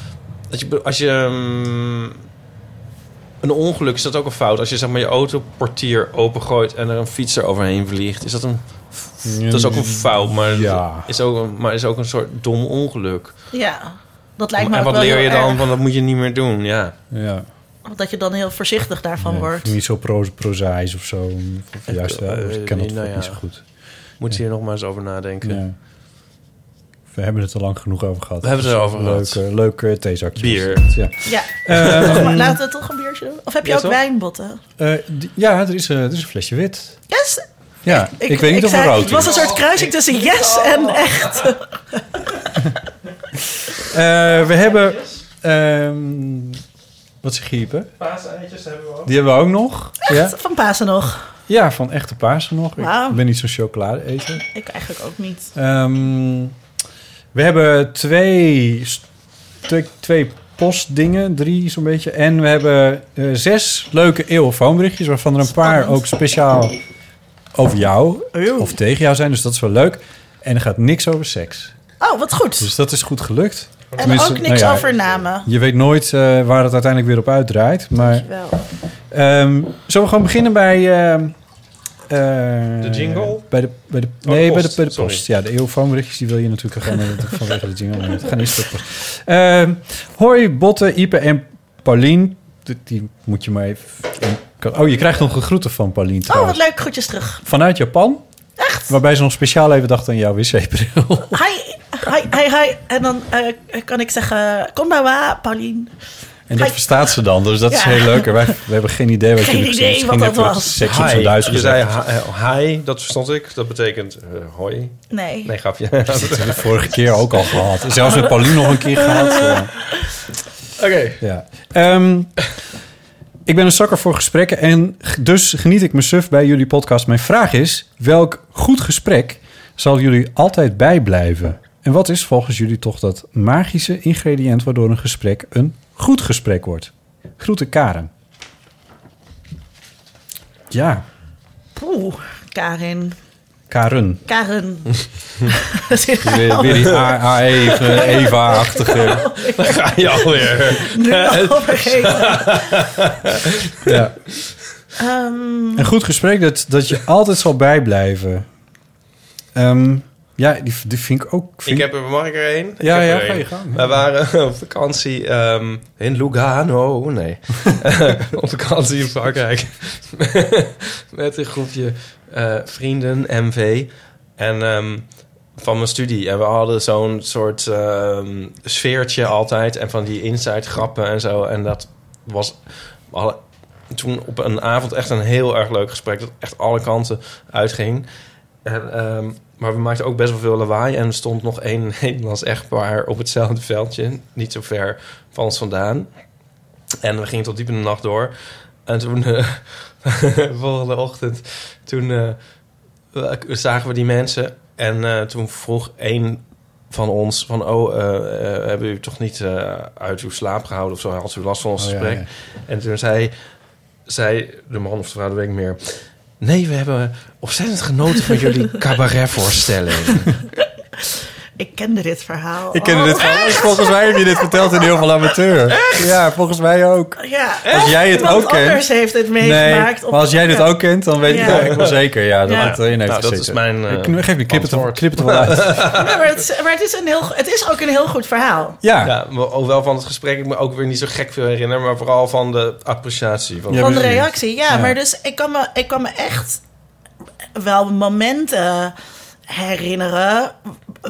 als je, als je mm, een ongeluk is dat ook een fout. Als je zeg maar je autoportier opengooit en er een fietser overheen vliegt, is dat een. Dat is ook een fout, maar Ja. is ook een, maar is ook een soort dom ongeluk. Ja, dat lijkt me en wat wel leer je dan? erg. Want dat moet je niet meer doen. Ja. Ja. Dat je dan heel voorzichtig daarvan Ja, wordt. Niet zo pro prozaïs of zo. Of juist wel. eh, ik ken dat nou ook ja. niet zo goed. Moet je hier nog maar eens over nadenken. We hebben het er lang genoeg over gehad. We hebben het erover gehad. Leuk, leuk eh, theezakje. Bier. was het, Ja. Ja, Ehm, laten we toch een biertje doen? Of heb je Ja, ook toch? wijnbotten? eh, die- ja, er is, eh, er is een flesje wit. Yes! Ja, ik, weet niet of er rood Het was een is. soort kruising tussen yes en echt. Eh, we hebben... ehm, wat zeg je? Paaseitjes hebben we ook. Die hebben we ook nog. Ja, Van Pasen nog. ja van echte paarsen nog. Ik ben niet zo'n chocolade eter. Ik eigenlijk ook niet. Ehm, we hebben twee, twee, twee postdingen, drie zo'n beetje. En we hebben eh, zes leuke eeuwfoonberichtjes... waarvan er een paar ook speciaal over jou of tegen jou zijn. Dus dat is wel leuk. En er gaat niks over seks. Oh, wat goed. Dus dat is goed gelukt. en ook niks nou ja, over namen. Je weet nooit eh, waar het uiteindelijk weer op uitdraait. Maar Wel. ehm, zullen we gewoon beginnen bij... ehm, eh, De jingle? Bij de, bij de, de nee, bij de, post, bij de sorry. post. Ja, de eeuwfoonberichtjes die wil je natuurlijk gaan vanwege de jingle. Het gaat niet stoppen. Ehm hoi, Botte, Ipe en Paulien. Die, die moet je maar even... Oh, je krijgt nog een groeten van Paulien Oh, trouwens. wat leuk. Groetjes terug. Vanuit Japan. Echt? Waarbij ze nog speciaal even dacht aan jouw wc-bril. Hi, hi, hi, hi. En dan eh, kan ik zeggen, kom nou waar, Paulien. En dat Hi. verstaat ze dan, dus dat is Ja. heel leuk. En wij, we hebben geen idee wat Geen je idee Misschien wat dat was. Seks op zijn Duits Je zei hi, eh, hi, dat verstond ik. Dat betekent eh, hoi. Nee. Nee, grapje. Dat hebben we vorige keer ook al gehad. Zelfs met Paulien nog een keer gehad. Ja. Oké. Ja. Ehm, ik ben een zakker voor gesprekken en dus geniet ik me suf bij jullie podcast. Mijn vraag is, welk goed gesprek zal jullie altijd bijblijven? En wat is volgens jullie toch dat magische ingrediënt... waardoor een gesprek een goed gesprek wordt? Groeten Karen. Ja, Poeh, Karin. Karen. Karen. Weer, weer die Eva-achtige. Dan ga je alweer. Nu al vergeten. Ja. Ehm, Een goed gesprek dat, dat je altijd zal bijblijven. Ehm, ja, die, die vind ik ook... Ik Vind heb er, mag ik er één? Ja, Ik ja, heb ga je gang. We waren op vakantie ehm, in Lugano. Nee. op vakantie in Frankrijk. Met een groepje eh, vrienden, MV. En ehm, van mijn studie. En we hadden zo'n soort ehm, sfeertje altijd. En van die inside grappen en zo. En dat was... We hadden toen op een avond echt een heel erg leuk gesprek. Dat echt alle kanten uitging. En, maar we maakten ook best wel veel lawaai. En er stond nog één Nederlands echtpaar op hetzelfde veldje. Niet zo ver van ons vandaan. En we gingen tot diep in de nacht door. En toen, eh, volgende ochtend, toen eh, zagen we die mensen. En eh, toen vroeg één van ons van... oh, hebben u toch niet uit uw slaap gehouden of zo? Had u last van ons Oh, gesprek? ja. En toen zei, zei de man of de vrouw, dat weet ik meer... Nee, we hebben ontzettend genoten van jullie cabaretvoorstelling. Ik kende dit verhaal. Ik ken al. dit verhaal. Volgens mij heb je dit verteld in heel veel amateur. Ja, volgens mij ook. Ja. Als jij het Iemand ook kent. anders heeft het Nee, meegemaakt. maar als jij dit ook kent, dan weet ik Ja. eigenlijk wel zeker. Ja, dat Ja. het erin heeft Nou, dat gezeten. is mijn, eh, Ik- Geef me, knip het, er- knip het er wel uit. Ja, maar, het is, maar het, is een heel, het is ook een heel goed verhaal. Ja, Ja, ook wel van het gesprek ik me ook weer niet zo gek veel herinner, maar vooral van de appreciatie. Van Ja, van de reactie. Ja, Ja. maar dus ik kan, me, ik kan me echt wel momenten herinneren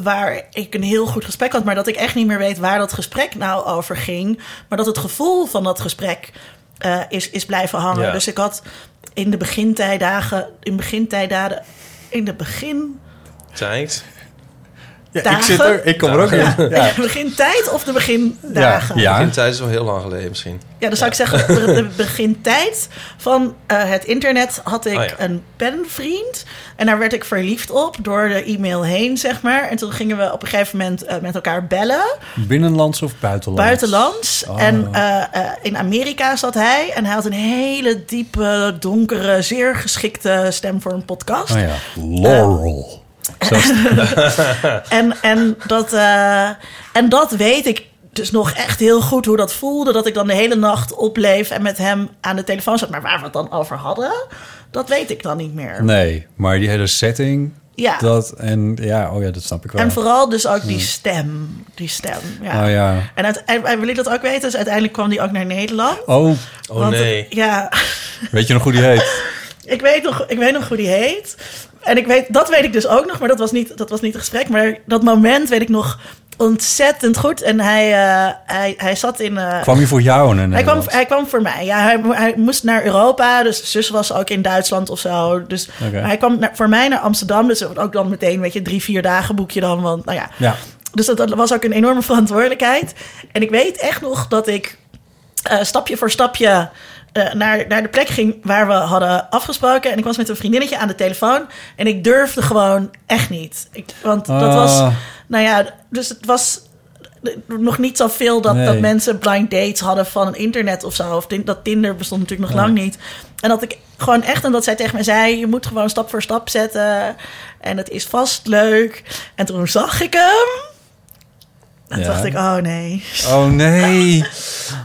waar ik een heel goed gesprek had, maar dat ik echt niet meer weet waar dat gesprek nou over ging. Maar dat het gevoel van dat gesprek eh, is, is blijven hangen. Ja. Dus ik had in de begintijdagen, in begintijdagen, in de begin. Tijd. Ja, ik Dagen? zit er, ik kom er ook in. Ja. In de begintijd of de begindagen? Ja. In tijd is wel heel lang geleden misschien. Ja, dan zou ik zeggen, de, de begintijd van eh, het internet had ik Oh ja. een penvriend. En daar werd ik verliefd op door de e-mail heen, zeg maar. En toen gingen we op een gegeven moment eh, met elkaar bellen. Binnenlands of buitenlands? Buitenlands. Oh. En eh, eh, in Amerika zat hij. En hij had een hele diepe, donkere, zeer geschikte stem voor een podcast. Oh ja, Laurel. Zelfs- En, en, dat, eh, en dat weet ik dus nog echt heel goed hoe dat voelde. Dat ik dan de hele nacht opleef en met hem aan de telefoon zat. Maar waar we het dan over hadden, dat weet ik dan niet meer. nee, maar die hele setting... Ja. Dat, en ja, oh ja, dat snap ik wel. En vooral dus ook die stem. Die stem, ja. Oh ja. En, uit, en, en wil ik dat ook weten? Dus uiteindelijk kwam die ook naar Nederland. Oh, Oh Want, nee. Ja, weet je nog hoe die heet? ik weet, nog, ik weet nog hoe die heet. En ik weet, dat weet ik dus ook nog, maar dat was niet, dat was niet het gesprek. Maar dat moment weet ik nog ontzettend goed. En hij, eh, hij, hij zat in... eh, Kwam je voor jou in Hij kwam, hij kwam voor mij. Ja, hij, hij moest naar Europa. Dus zus was ook in Duitsland of zo. Dus hij kwam naar, voor mij naar Amsterdam. Dus ook dan meteen, weet je, drie, vier dagen boek je dan. Want, nou ja. Ja. Dus dat, dat was ook een enorme verantwoordelijkheid. En ik weet echt nog dat ik eh, stapje voor stapje eh, naar, naar de plek ging waar we hadden afgesproken. En ik was met een vriendinnetje aan de telefoon. En ik durfde gewoon echt niet. Ik, want dat Ah. was, nou ja, dus het was nog niet zoveel dat, Nee. dat mensen blind dates hadden van een internet of zo. Of dat Tinder bestond natuurlijk nog lang niet. En dat ik gewoon echt, en dat zij tegen mij zei... je moet gewoon stap voor stap zetten. En het is vast leuk. En toen zag ik hem. En Ja. toen dacht ik, oh nee. Oh nee.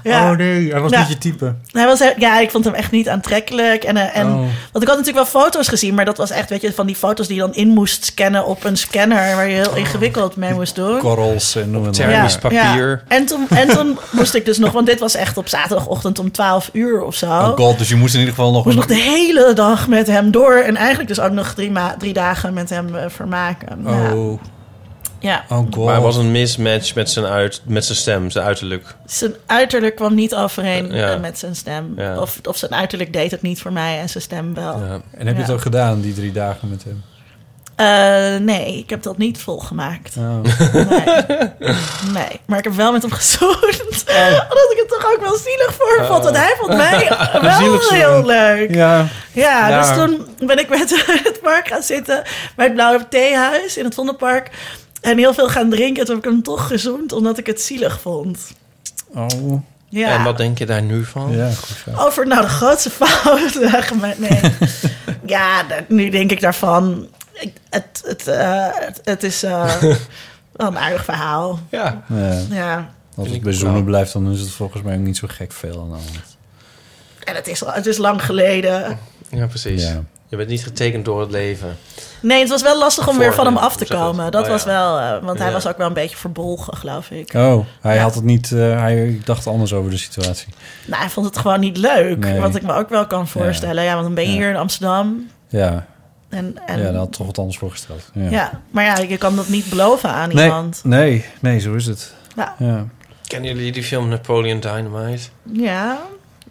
Ja. Oh nee, hij was niet je type. Hij was, ja, ik vond hem echt niet aantrekkelijk. En, eh, en, Oh. Want ik had natuurlijk wel foto's gezien, maar dat was echt, weet je, van die foto's die je dan in moest scannen op een scanner, waar je heel ingewikkeld mee moest doen. Korrels en noem het maar. Papier. En, toen, en toen moest ik dus nog, want dit was echt op zaterdagochtend om 12 uur of zo. Oh god, dus je moest in ieder geval nog moest een... nog de hele dag met hem door. En eigenlijk dus ook nog drie, ma- drie dagen met hem eh, vermaken. Ja. Oh, ja. oh god. Maar was een mismatch met zijn, uit, met zijn stem, zijn uiterlijk. Zijn uiterlijk kwam niet overeen Ja. met zijn stem. Ja. Of, of zijn uiterlijk deed het niet voor mij en zijn stem wel. Ja. En heb je het ook gedaan, die drie dagen met hem? Eh, nee, ik heb dat niet volgemaakt. Oh. Nee. nee, maar ik heb wel met hem gezoend. Omdat ik het toch ook wel zielig voor vond. Want hij vond mij wel heel leuk. Ja, Ja, Ja. dus toen ben ik met hem in het park gaan zitten. Bij het Blauwe Theehuis in het Vondelpark. En heel veel gaan drinken. Toen heb ik hem toch gezoend, omdat ik het zielig vond. oh. Ja. En wat denk je daar nu van? Ja, goed zo. Over nou de grootste fout. Nee. ja, dat- nu denk ik daarvan. Ik, het, het, eh, het, het is eh, wel een aardig verhaal. Ja. Ja. Ja. Als ik het bij zoenen blijft, dan is het volgens mij ook niet zo gek veel aan de hand. En het is, het is lang geleden. Ja, precies. Ja. Je bent niet getekend door het leven. Nee, het was wel lastig om Voor- weer van hem af te dat? komen. Dat Oh, was ja. wel, eh, want hij Ja. was ook wel een beetje verbolgen, geloof ik. Oh, hij Ja. had het niet... eh, hij dacht anders over de situatie. Nou, hij vond het gewoon niet leuk. Nee. Wat ik me ook wel kan voorstellen. Ja, want dan ben je Ja. hier in Amsterdam. Ja, En, en, ja daar had toch wat anders voorgesteld. Ja. ja, maar ja, je kan dat niet beloven aan nee, iemand. nee, nee, zo is het. Ja. Ja. Kennen jullie die film Napoleon Dynamite? Ja,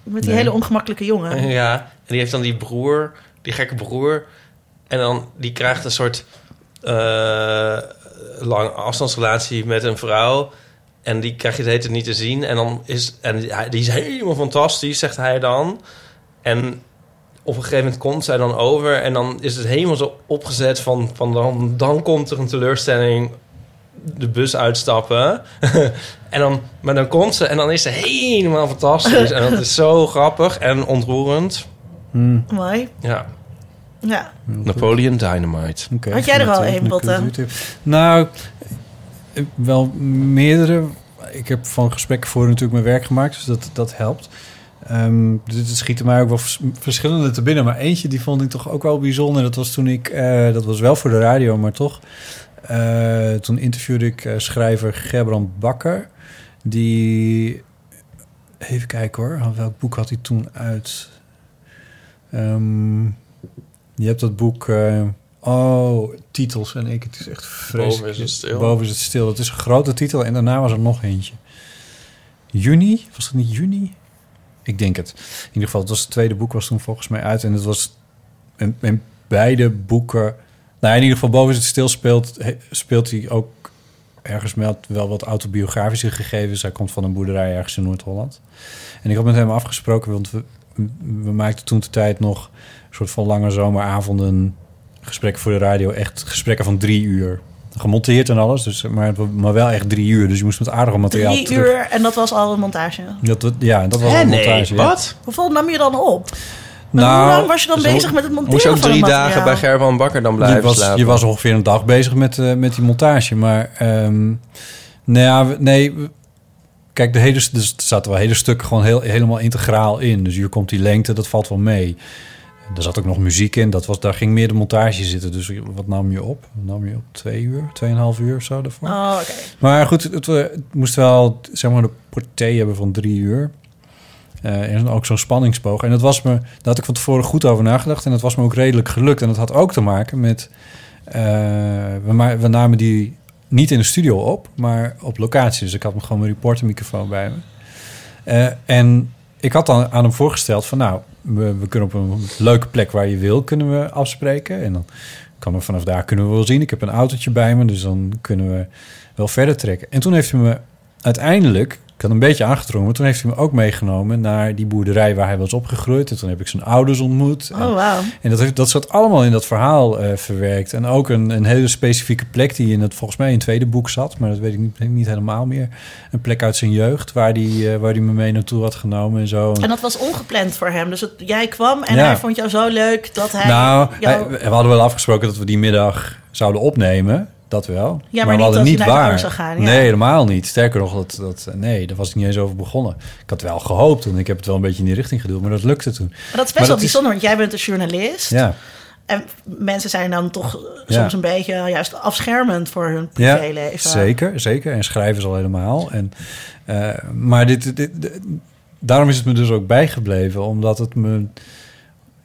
met die Nee. hele ongemakkelijke jongen. Ja. En die heeft dan die broer, die gekke broer. En dan, die krijgt een soort eh lange afstandsrelatie met een vrouw. En die krijg je het niet te zien. En dan is, en die, hij- die is helemaal fantastisch, zegt hij dan. En op een gegeven moment komt zij dan over. En dan is het helemaal zo opgezet van, van dan, dan komt er een teleurstelling de bus uitstappen. en dan, maar dan komt ze en dan is ze helemaal fantastisch. en dat is zo grappig en ontroerend. Hm, Mooi. Ja, Ja. Napoleon Dynamite. oké, Had jij er al een, eh, Botte? YouTube. Nou, eh, wel meerdere. Ik heb van gesprekken voor natuurlijk mijn werk gemaakt, dus dat, dat helpt. Ehm dus het schieten mij ook wel vers- verschillende te binnen. Maar eentje die vond ik toch ook wel bijzonder. Dat was toen ik, eh, dat was wel voor de radio, maar toch. Eh, toen interviewde ik eh, schrijver Gerbrand Bakker. Die, even kijken hoor, welk boek had hij toen uit? Ehm, je hebt dat boek eh, Oh, titels en ik. Het is echt vreselijk. Boven is het stil. Boven is het stil. Dat is een grote titel en daarna was er nog eentje. Juni? Was het niet juni? Ik denk het. In ieder geval, het, was het tweede boek was toen volgens mij uit. En het was... En, en beide boeken... Nou, in ieder geval, Boven is het stil speelt, speelt hij ook ergens met wel wat autobiografische gegevens. Hij komt van een boerderij ergens in Noord-Holland. En ik had met hem afgesproken, want we, we maakten toen de tijd nog een soort van lange zomeravonden gesprekken voor de radio. Echt gesprekken van drie uur. Gemonteerd en alles, dus, maar, maar wel echt drie uur. Dus je moest met aardige materiaal Drie terug. uur en dat was al een montage. Dat, ja, dat was Hè, een nee, montage. ja. wat? Hoeveel nam je dan op? Nou, hoe lang was je dan dus bezig met het monteren Moest je ook van drie het dagen bij materiaal? Gerban Bakker dan je blijven was, slapen? je was ongeveer een dag bezig met, eh, met die montage. Maar ehm, nou ja, we- nee. we- Kijk, de hele, dus er zaten wel hele stukken gewoon heel, helemaal integraal in. Dus hier komt die lengte, dat valt wel mee. Er zat ook nog muziek in. Dat was, daar ging meer de montage zitten. Dus wat nam je op? Nam je op twee uur, tweeënhalf uur of zo daarvoor? Oh, oké. Maar goed, het, eh, het moest wel zeg maar de portée hebben van drie uur. Eh, en ook zo'n spanningsboog. En dat was me, daar had ik van tevoren goed over nagedacht. En dat was me ook redelijk gelukt. En dat had ook te maken met. eh, we, we namen die niet in de studio op, maar op locatie. Dus ik had me gewoon mijn reportermicrofoon bij me. Eh, en ik had dan aan hem voorgesteld van nou, we, we kunnen op een leuke plek waar je wil, kunnen we afspreken. En dan kan we vanaf daar kunnen we wel zien. Ik heb een autootje bij me, dus dan kunnen we wel verder trekken. En toen heeft hij me uiteindelijk, een beetje aangedrongen, maar toen heeft hij me ook meegenomen naar die boerderij waar hij was opgegroeid. En toen heb ik zijn ouders ontmoet. En- Oh, wauw. en dat, heeft, dat zat allemaal in dat verhaal eh, verwerkt. En ook een, een hele specifieke plek die in het volgens mij in het tweede boek zat, maar dat weet ik niet, niet helemaal meer. Een plek uit zijn jeugd waar die, eh, waar die me mee naartoe had genomen en zo. En dat was ongepland voor hem. Dus het- jij kwam en Ja. hij vond jou zo leuk dat hij nou, jou... hij- we hadden wel afgesproken dat we die middag zouden opnemen. Dat wel. Ja, maar we niet niet waar. gaan, ja. Nee, helemaal niet. Sterker nog, dat, dat, nee, daar was ik niet eens over begonnen. Ik had wel gehoopt en ik heb het wel een beetje in die richting geduwd, maar dat lukte toen. Maar dat is best Maar wel is- bijzonder, want jij bent een journalist. Ja, En mensen zijn dan toch Ja. soms een beetje juist afschermend voor hun ja privéleven. zeker, zeker. En schrijven ze al helemaal. En, eh, maar dit, dit, dit- daarom is het me dus ook bijgebleven, omdat het me...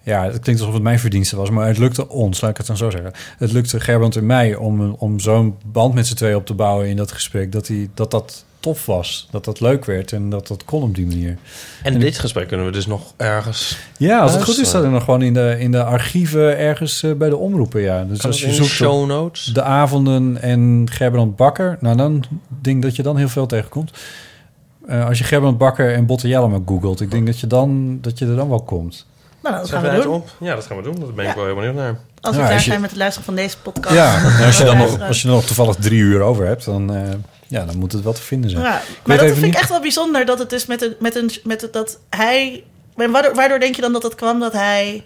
Ja, het klinkt alsof het mijn verdienste was, maar het lukte ons, laat ik het dan zo zeggen. Het lukte Gerbrand en mij om, om zo'n band met z'n tweeën op te bouwen in dat gesprek, dat, die, dat dat tof was, dat dat leuk werd en dat dat kon op die manier. En dit gesprek kunnen we dus nog ergens... Ja, als het goed is, staat er nog gewoon in de, in de archieven ergens eh, bij de omroepen, ja. Dus Kan als je zoekt show notes? de avonden en Gerbrand Bakker, nou dan denk ik dat je dan heel veel tegenkomt. Eh, als je Gerbrand Bakker en Botte Jellema googelt, ik denk dat je, dan, dat je er dan wel komt. Nou, dat gaan we doen. op? Ja, dat gaan we doen. Dat ben ik Ja. wel heel benieuwd naar. Als we klaar je- zijn met het luisteren van deze podcast. Ja, en als je dan nog, als je dan nog toevallig drie uur over hebt, dan, eh, ja, dan moet het wel te vinden zijn. Ja, maar dat vind ik echt wel bijzonder dat het dus met een, met een, met het, dat hij. Waardoor, waardoor denk je dan dat het kwam dat hij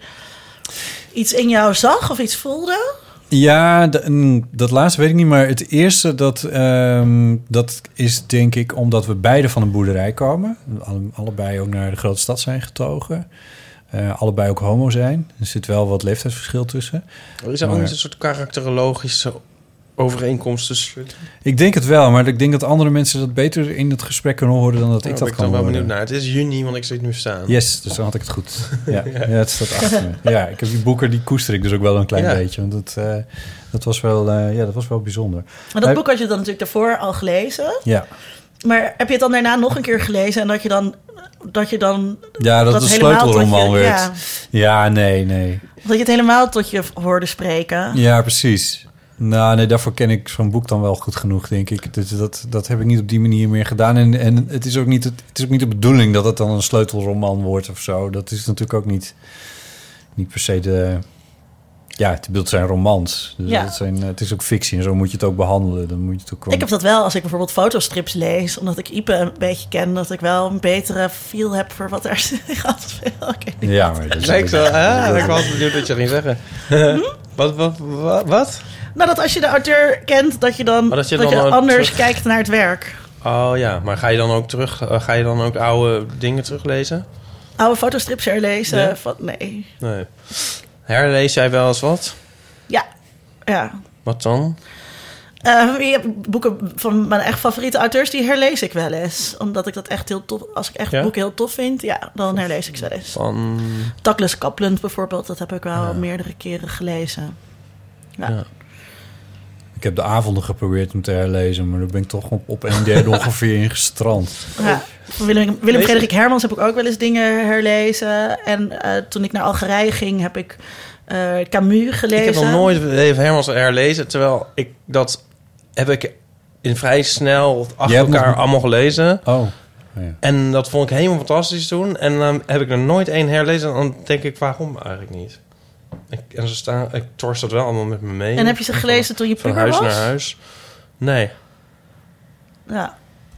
iets in jou zag of iets voelde? Ja, de- dat laatste weet ik niet, maar het eerste dat, ehm, dat is denk ik omdat we beide van een boerderij komen. Alle- allebei ook naar de grote stad zijn getogen. Eh, allebei ook homo zijn. Er zit wel wat leeftijdsverschil tussen. Is er ook Maar- niet een soort karakterologische overeenkomst tussen? Ik denk het wel, maar ik denk dat andere mensen dat beter in het gesprek kunnen horen dan dat Daar ik ben dat ik dan kan wel horen. benieuwd naar. Het is juni, want ik zie het nu staan. Yes, dus dan had ik het goed. Ja, ja het staat achter me. Ja, ik heb die boeken, die koester ik dus ook wel een klein Ja. beetje. Want dat, eh, dat, was wel, eh, ja, dat was wel bijzonder. Maar dat boek had je dan natuurlijk daarvoor al gelezen. Ja, Maar heb je het dan daarna nog een keer gelezen en dat je dan. Dat je dan. ja dat, het een sleutelroman werd. Ja, Ja, nee, nee. dat je het helemaal tot je hoorde spreken. Ja, precies. Nou, nee, daarvoor ken ik zo'n boek dan wel goed genoeg, denk ik. Dus dat, dat heb ik niet op die manier meer gedaan. En, en het, is ook niet, het, het is ook niet de bedoeling dat het dan een sleutelroman wordt of zo. Dat is natuurlijk ook niet, niet per se de... Ja, het beeld zijn romans. Dus Ja. het, zijn, het is ook fictie en zo moet je het ook behandelen. Dan moet je het ook Ik heb dat wel als ik bijvoorbeeld fotostrips lees, omdat ik Ipe een beetje ken, dat ik wel een betere feel heb voor wat er gaat. Ja, maar dat is... lijkt wel... Ah, ik was benieuwd wat je ging zeggen. Hm? wat, wat, wat, wat? Nou, dat als je de auteur kent, dat je dan, dat dat je dan anders terug- kijkt naar het werk. Oh ja, maar ga je dan ook terug... eh, ga je dan ook oude dingen teruglezen? Oude fotostrips herlezen? Ja. Van, nee. Nee. Herlees jij wel eens wat? Ja. Ja. Wat dan? Eh, je hebt boeken van mijn echt favoriete auteurs, die herlees ik wel eens. Omdat ik dat echt heel tof... Als ik echt Ja? boeken heel tof vind, ja, dan herlees ik ze wel eens. Van... Douglas Kaplan bijvoorbeeld, dat heb ik wel meerdere keren gelezen. Ja. Ik heb de avonden geprobeerd om te herlezen, maar daar ben ik toch op, op een derde ongeveer in gestrand. Ja, Willem, Willem Frederik Hermans heb ik ook wel eens dingen herlezen. En eh, toen ik naar Algerije ging, heb ik eh, Camus gelezen. Ik heb nog nooit even Hermans herlezen, terwijl ik dat heb ik in vrij snel achter elkaar nog- allemaal gelezen. Oh, ja. En dat vond ik helemaal fantastisch toen. En dan heb ik er nooit één herlezen. En dan denk ik, waarom eigenlijk niet? Ik, en ze staan, ik torst dat wel allemaal met me mee. En heb je ze gelezen toen je Van puber huis was? naar huis. Nee. Ja,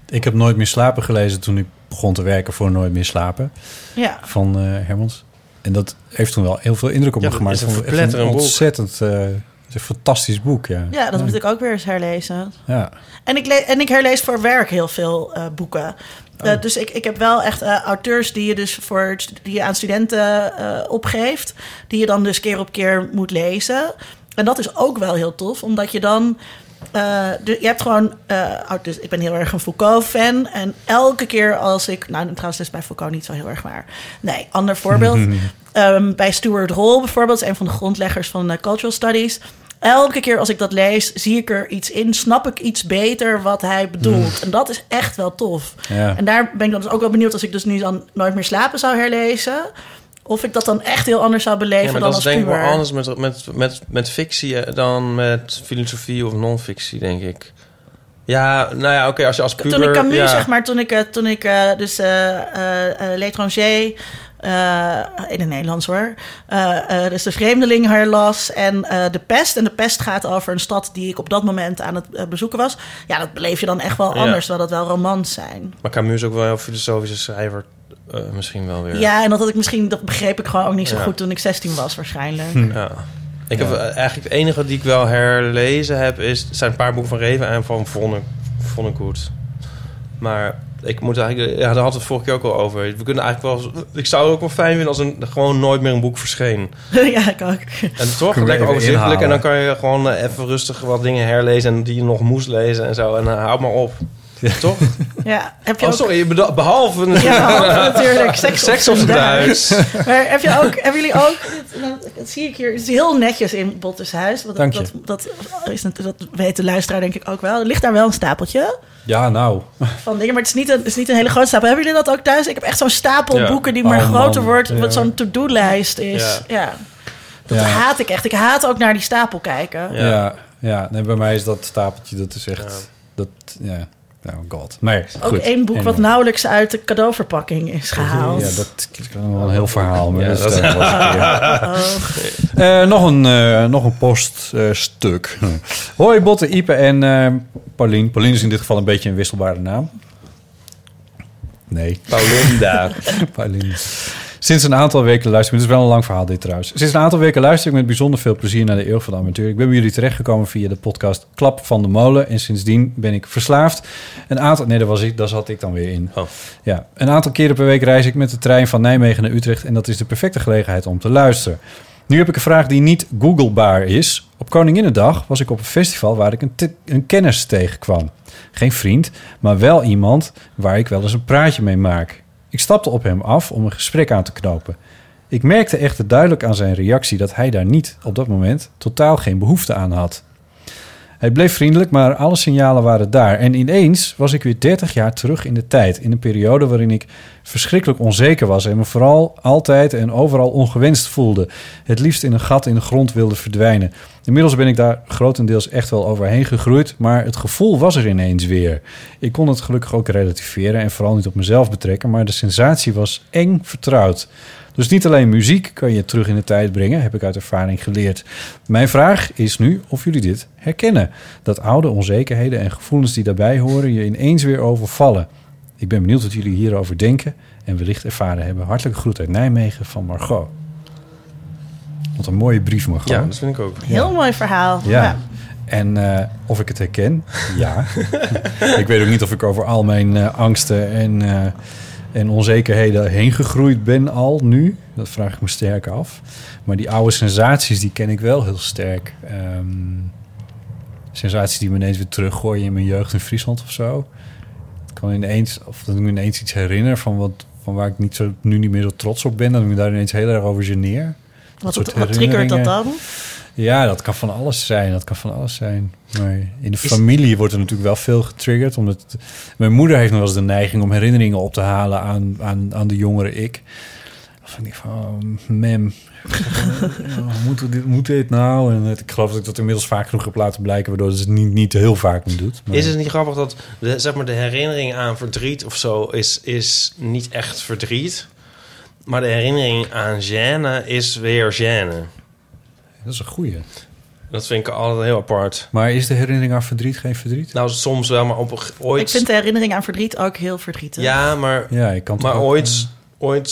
Ik heb Nooit meer slapen gelezen toen ik begon te werken voor Nooit meer slapen ja. van eh, Hermans. En dat heeft toen wel heel veel indruk op Ja, me gemaakt. is een Ik vond het echt verpletterend boek. ontzettend, eh, het is een fantastisch boek, ja. ja, dat moet ik ook weer eens herlezen. Ja. En ik, le- en ik herlees voor werk heel veel eh, boeken. Eh, dus ik, ik heb wel echt eh, auteurs die je dus voor die je aan studenten eh, opgeeft, die je dan dus keer op keer moet lezen. En dat is ook wel heel tof, omdat je dan. de- je hebt gewoon. auteurs- ik ben heel erg een Foucault-fan. En elke keer als ik. Nou, trouwens, is bij Foucault niet zo heel erg waar. Nee, ander voorbeeld. Ehm, bij Stuart Hall bijvoorbeeld, een van de grondleggers van Cultural Studies. Elke keer als ik dat lees, zie ik er iets in, snap ik iets beter wat hij bedoelt. En dat is echt wel tof. Ja. En daar ben ik dan dus ook wel benieuwd als ik dus nu dan nooit meer slapen zou herlezen. Of ik dat dan echt heel anders zou beleven Ja, maar dan dat is denk ik wel anders met, met, met, met fictie eh, dan met filosofie of non-fictie, denk ik. Ja, nou ja, oké, als je als puber... toen ik Camus, ja. zeg maar, toen ik, eh, toen ik eh, dus eh, eh, L'étranger, eh, in het Nederlands hoor, eh, eh, dus De Vreemdeling herlas en eh, De Pest. En De Pest gaat over een stad die ik op dat moment aan het bezoeken was. Ja, dat beleef je dan echt wel Ja. anders, terwijl dat wel romans zijn. Maar Camus is ook wel een heel filosofische schrijver, eh, misschien wel weer. Ja. en dat had ik misschien, dat begreep ik gewoon ook niet zo Ja. goed toen ik 16 was waarschijnlijk. Ja. Ik heb eigenlijk het enige die ik wel herlezen heb, is, zijn een paar boeken van Reven en van Vonne- Vonnegut. Maar ik moet eigenlijk, ja, daar hadden we het vorige keer ook al over. We kunnen eigenlijk wel, ik zou het ook wel fijn vinden als een, gewoon nooit meer een boek verscheen. ja, ik ook. En toch lekker overzichtelijk. En dan kan je gewoon eh, even rustig wat dingen herlezen en die je nog moest lezen en zo. En uh, houd maar op. Toch? Ja, heb je Oh, ook... sorry, behalve natuurlijk Ja, behalve natuurlijk. Seks, seks op zijn Duits. Maar heb je ook, hebben jullie ook, dit, dat zie ik hier, het is heel netjes in Bottes huis. Want Dank je. Dat, dat, is, dat weet de luisteraar denk ik ook wel. Er ligt daar wel een stapeltje Ja, nou. van dingen, maar het is niet een, het is niet een hele grote stapel. Hebben jullie dat ook thuis? Ik heb echt zo'n stapel Ja. boeken die maar Oh, groter man. wordt, Ja. wat zo'n to-do-lijst is. Ja. Dat Ja. haat ik echt. Ik haat ook naar die stapel kijken. Ja. Ja, ja. Nee, bij mij is dat stapeltje, dat is echt... Dat, ja, nou, god. Nee, Ook goed. één boek En, wat nauwelijks uit de cadeauverpakking is gehaald. Ja, dat is wel een heel verhaal. Maar Ja, dat dat-. Oh. Eh, nog, een, eh, nog een poststuk. Hoi Botte, Ipe en eh Paulien. Paulien is in dit geval een beetje een wisselbare naam. Nee, Paulinda. Paulien. Sinds een aantal weken luister ik... Het is wel een lang verhaal dit trouwens. Sinds een aantal weken luister ik met bijzonder veel plezier naar de Eeuw van de Amateur. Ik ben bij jullie terechtgekomen via de podcast Klap van de Molen. En sindsdien ben ik verslaafd. Een aantal... Nee, daar, was ik, daar zat ik dan weer in. Oh. Ja, een aantal keren per week reis ik met de trein van Nijmegen naar Utrecht. En dat is de perfecte gelegenheid om te luisteren. Nu heb ik een vraag die niet googlebaar is. Op Koninginnedag was ik op een festival waar ik een, een kennis tegenkwam. Geen vriend, maar wel iemand waar ik wel eens een praatje mee maak. Ik stapte op hem af om een gesprek aan te knopen. Ik merkte echter duidelijk aan zijn reactie dat hij daar niet op dat moment totaal geen behoefte aan had. Hij bleef vriendelijk, maar alle signalen waren daar. En ineens was ik weer 30 jaar terug in de tijd. In een periode waarin ik verschrikkelijk onzeker was en me vooral altijd en overal ongewenst voelde. Het liefst in een gat in de grond wilde verdwijnen. Inmiddels ben ik daar grotendeels echt wel overheen gegroeid, maar het gevoel was er ineens weer. Ik kon het gelukkig ook relativeren en vooral niet op mezelf betrekken, maar de sensatie was eng vertrouwd. Dus niet alleen muziek kan je terug in de tijd brengen, heb ik uit ervaring geleerd. Mijn vraag is nu of jullie dit herkennen. Dat oude onzekerheden en gevoelens die daarbij horen je ineens weer overvallen. Ik ben benieuwd wat jullie hierover denken en wellicht ervaren hebben. Hartelijke groet uit Nijmegen van Margot. Wat een mooie brief, Margot. Ja, dat vind ik ook. Heel mooi verhaal. Ja. Ja. En eh, of ik het herken? Ja. ik weet ook niet of ik over al mijn eh, angsten en, eh, en onzekerheden heen gegroeid ben al nu. Dat vraag ik me sterk af. Maar die oude sensaties, die ken ik wel heel sterk. Ehm, sensaties die me ineens weer teruggooien in mijn jeugd in Friesland of zo. Ik kan ineens, of dat ik me ineens iets herinner van, wat, van waar ik niet zo, nu niet meer zo trots op ben. Dat ik me daar ineens heel erg over geneer. Wat, soort wat triggert dat dan? Ja, dat kan van alles zijn. Dat kan van alles zijn. Maar in de familie wordt er natuurlijk wel veel getriggerd. Omdat mijn moeder heeft nog wel eens de neiging om herinneringen op te halen aan, aan, aan de jongere ik. Dan vind ik van, oh, mem, ja, moet, dit, moet dit nou? En het- ik geloof dat ik dat inmiddels vaak genoeg heb laten blijken... waardoor ze het niet, niet heel vaak meer doet. Maar- Is het niet grappig dat de, zeg maar, de herinnering aan verdriet of zo is, is niet echt verdriet. Maar de herinnering aan gêne is weer gêne. Dat is een goeie. Dat vind ik altijd heel apart. Maar is de herinnering aan verdriet geen verdriet? Nou, soms wel, maar op een, ooit... Ik vind de herinnering aan verdriet ook heel verdrietig. Ja, maar, Ja, ik kan maar ook, ooit, ooit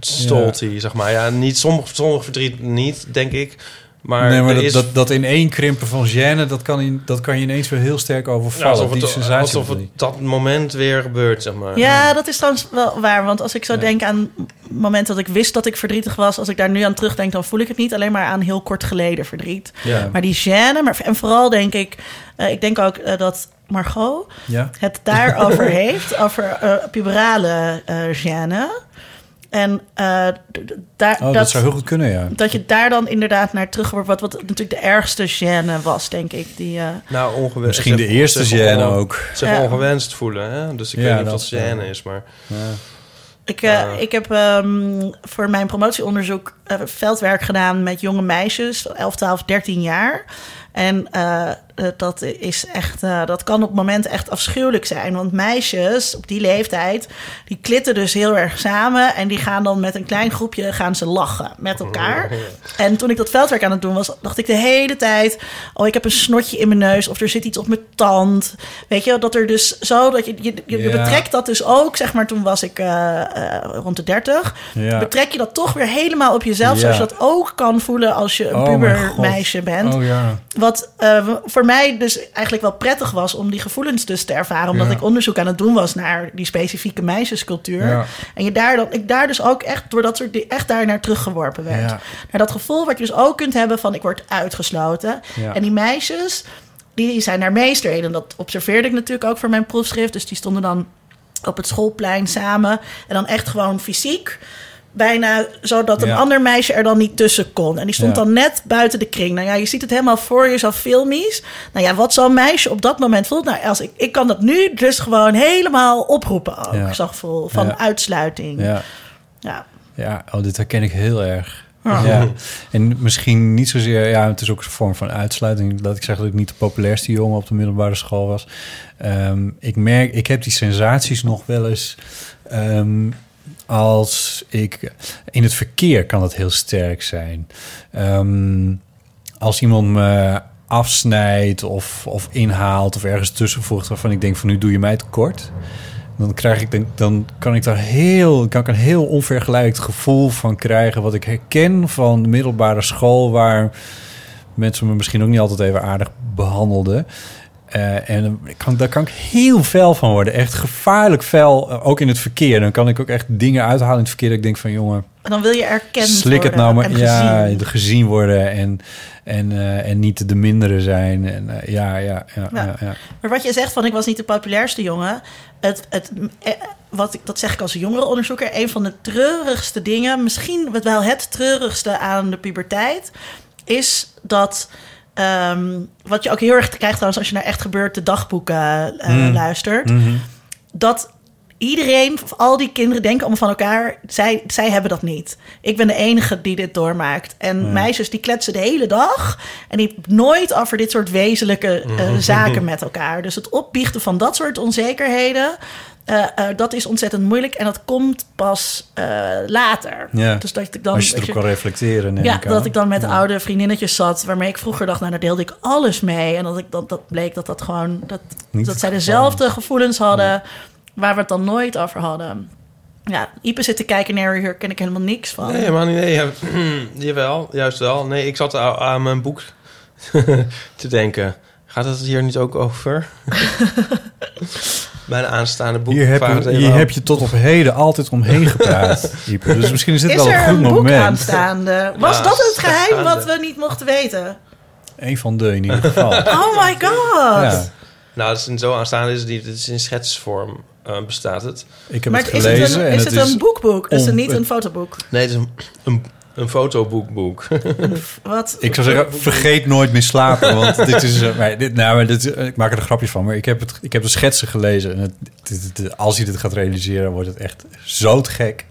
stolt hij, zeg maar. Ja, niet sommige, sommige verdriet niet, denk ik. Maar, nee, maar dat, is dat, dat in één krimpen van gêne, dat kan, in, dat kan je ineens weer heel sterk ja, overvallen. alsof die het, sensatie alsof het dat moment weer gebeurt, zeg maar. Ja, dat is trouwens wel waar. Want als ik zo denk aan momenten dat ik wist dat ik verdrietig was... als ik daar nu aan terugdenk, dan voel ik het niet alleen maar aan heel kort geleden verdriet. Ja. Maar die gêne, maar, en vooral denk ik... eh, ik denk ook eh, dat Margot Ja? het daarover heeft, over eh, puberale eh gêne. En eh, daar, Oh, dat, zou heel goed kunnen, ja. dat je daar dan inderdaad naar terug wordt. Wat, wat natuurlijk de ergste gêne was, denk ik. Die, eh, Nou, ongewenst. Misschien de eerste gêne ook. Zich Ja. ongewenst voelen, hè? Dus ik Ja, weet niet of dat dat gêne is, maar... Ja. ik, eh, ik heb ehm, voor mijn promotieonderzoek eh, veldwerk gedaan met jonge meisjes, 11, 12, 13 jaar. En eh, eh, dat is echt, eh, dat kan op momenten echt afschuwelijk zijn. Want meisjes op die leeftijd, die klitten dus heel erg samen. En die gaan dan met een klein groepje gaan ze lachen met elkaar. En toen ik dat veldwerk aan het doen was, dacht ik de hele tijd: Oh, ik heb een snotje in mijn neus. Of er zit iets op mijn tand. Weet je, dat er dus zo dat je, je, je Ja. betrekt dat dus ook, zeg maar, toen was ik rond de 30. Ja. Betrek je dat toch weer helemaal op jezelf, Ja. zoals je dat ook kan voelen als je een Oh, pubermeisje bent. Oh ja. Wat eh, voor mij dus eigenlijk wel prettig was om die gevoelens dus te ervaren. Omdat Ja. ik onderzoek aan het doen was naar die specifieke meisjescultuur. Ja. En je daar dan, ik daar dus ook echt door dat soort echt daar naar teruggeworpen werd. Ja. Naar dat gevoel wat je dus ook kunt hebben van ik word uitgesloten. En die meisjes, die zijn daar meester in. En dat observeerde ik natuurlijk ook voor mijn proefschrift. Dus die stonden dan op het schoolplein samen. En dan echt gewoon fysiek. Bijna zodat een Ja. ander meisje er dan niet tussen kon. En die stond Ja. dan net buiten de kring. Nou ja, je ziet het helemaal voor je, zo filmisch. Nou ja, wat zo'n meisje op dat moment voelt. Nou, als ik, ik kan dat nu dus gewoon helemaal oproepen ook. Ja. Zo'n gevoel van uitsluiting. Ja. Ja. Ja, oh, dit herken ik heel erg. Ja. Ja. En misschien niet zozeer, ja, het is ook een vorm van uitsluiting. Dat ik zeg dat ik niet de populairste jongen op de middelbare school was. Ehm, ik merk, ik heb die sensaties nog wel eens. ehm, als ik in het verkeer kan dat heel sterk zijn. Ehm, als iemand me afsnijdt of, of inhaalt of ergens tussenvoegt waarvan ik denk van nu doe je mij tekort. Dan krijg ik dan, dan kan ik daar heel kan ik een heel onvergelijkbaar gevoel van krijgen wat ik herken van de middelbare school waar mensen me misschien ook niet altijd even aardig behandelden. Eh, en kan, daar kan ik heel fel van worden. Echt gevaarlijk fel, eh, ook in het verkeer. Dan kan ik ook echt dingen uithalen in het verkeer. Dat ik denk van, jongen, En dan wil je erkend slik het nou maar. Ja, gezien. de gezien worden en, en, eh, en niet de mindere zijn. En, ja, ja, ja, Ja. ja, ja. Maar wat je zegt van ik was niet de populairste jongen. Het, het, eh, wat ik, dat zeg ik als jongerenonderzoeker. Een van de treurigste dingen, misschien wel het treurigste aan de puberteit, is dat. Ehm, wat je ook heel erg krijgt trouwens als je naar echt gebeurde dagboeken eh, Mm. luistert. Mhm. Dat iedereen, al die kinderen denken allemaal van elkaar. Zij, zij hebben dat niet. Ik ben de enige die dit doormaakt. En meisjes die kletsen de hele dag. En die nooit over dit soort wezenlijke eh, zaken met elkaar. Dus het opbiechten van dat soort onzekerheden. Eh, eh, dat is ontzettend moeilijk. En dat komt pas eh, later. Ja. Dus dat ik dan. Als je erop kan reflecteren. neem ja, ik dat ik dan met oude vriendinnetjes zat, waarmee ik vroeger dacht, nou, daar deelde ik alles mee. En dat ik dat, dat bleek dat dat gewoon, dat, Niet dat zij dezelfde gevoelens hadden, waar we het dan nooit over hadden. Ja, Ipe zit te kijken naar hier ken ik helemaal niks van. Nee, maar nee, ja, jawel, juist wel. Nee, ik zat aan, aan mijn boek te denken. Gaat het hier niet ook over? Mijn aanstaande boek. Hier heb, het je, hier heb je tot op heden altijd omheen gepraat. Dus misschien is dit Is wel er een goed een boek moment. aanstaande? Was Ja, dat het geheim wat we niet mochten weten? Eén van de in ieder geval. Oh my god! ja, Nou, het is in zo aanstaande is het niet. Het is in schetsvorm eh, bestaat het. ik heb maar het is gelezen het een, en is het het is een boekboek? Is het niet een fotoboek? Nee, het is een, een, Een fotoboekboek. Wat? Ik zou zeggen, vergeet nooit meer slapen. Want dit is... eh, maar dit, nou, maar dit, ik maak er een grapje van. Maar ik heb, het, ik heb de schetsen gelezen. En het, dit- dit- als hij dit gaat realiseren, wordt het echt zo te gek.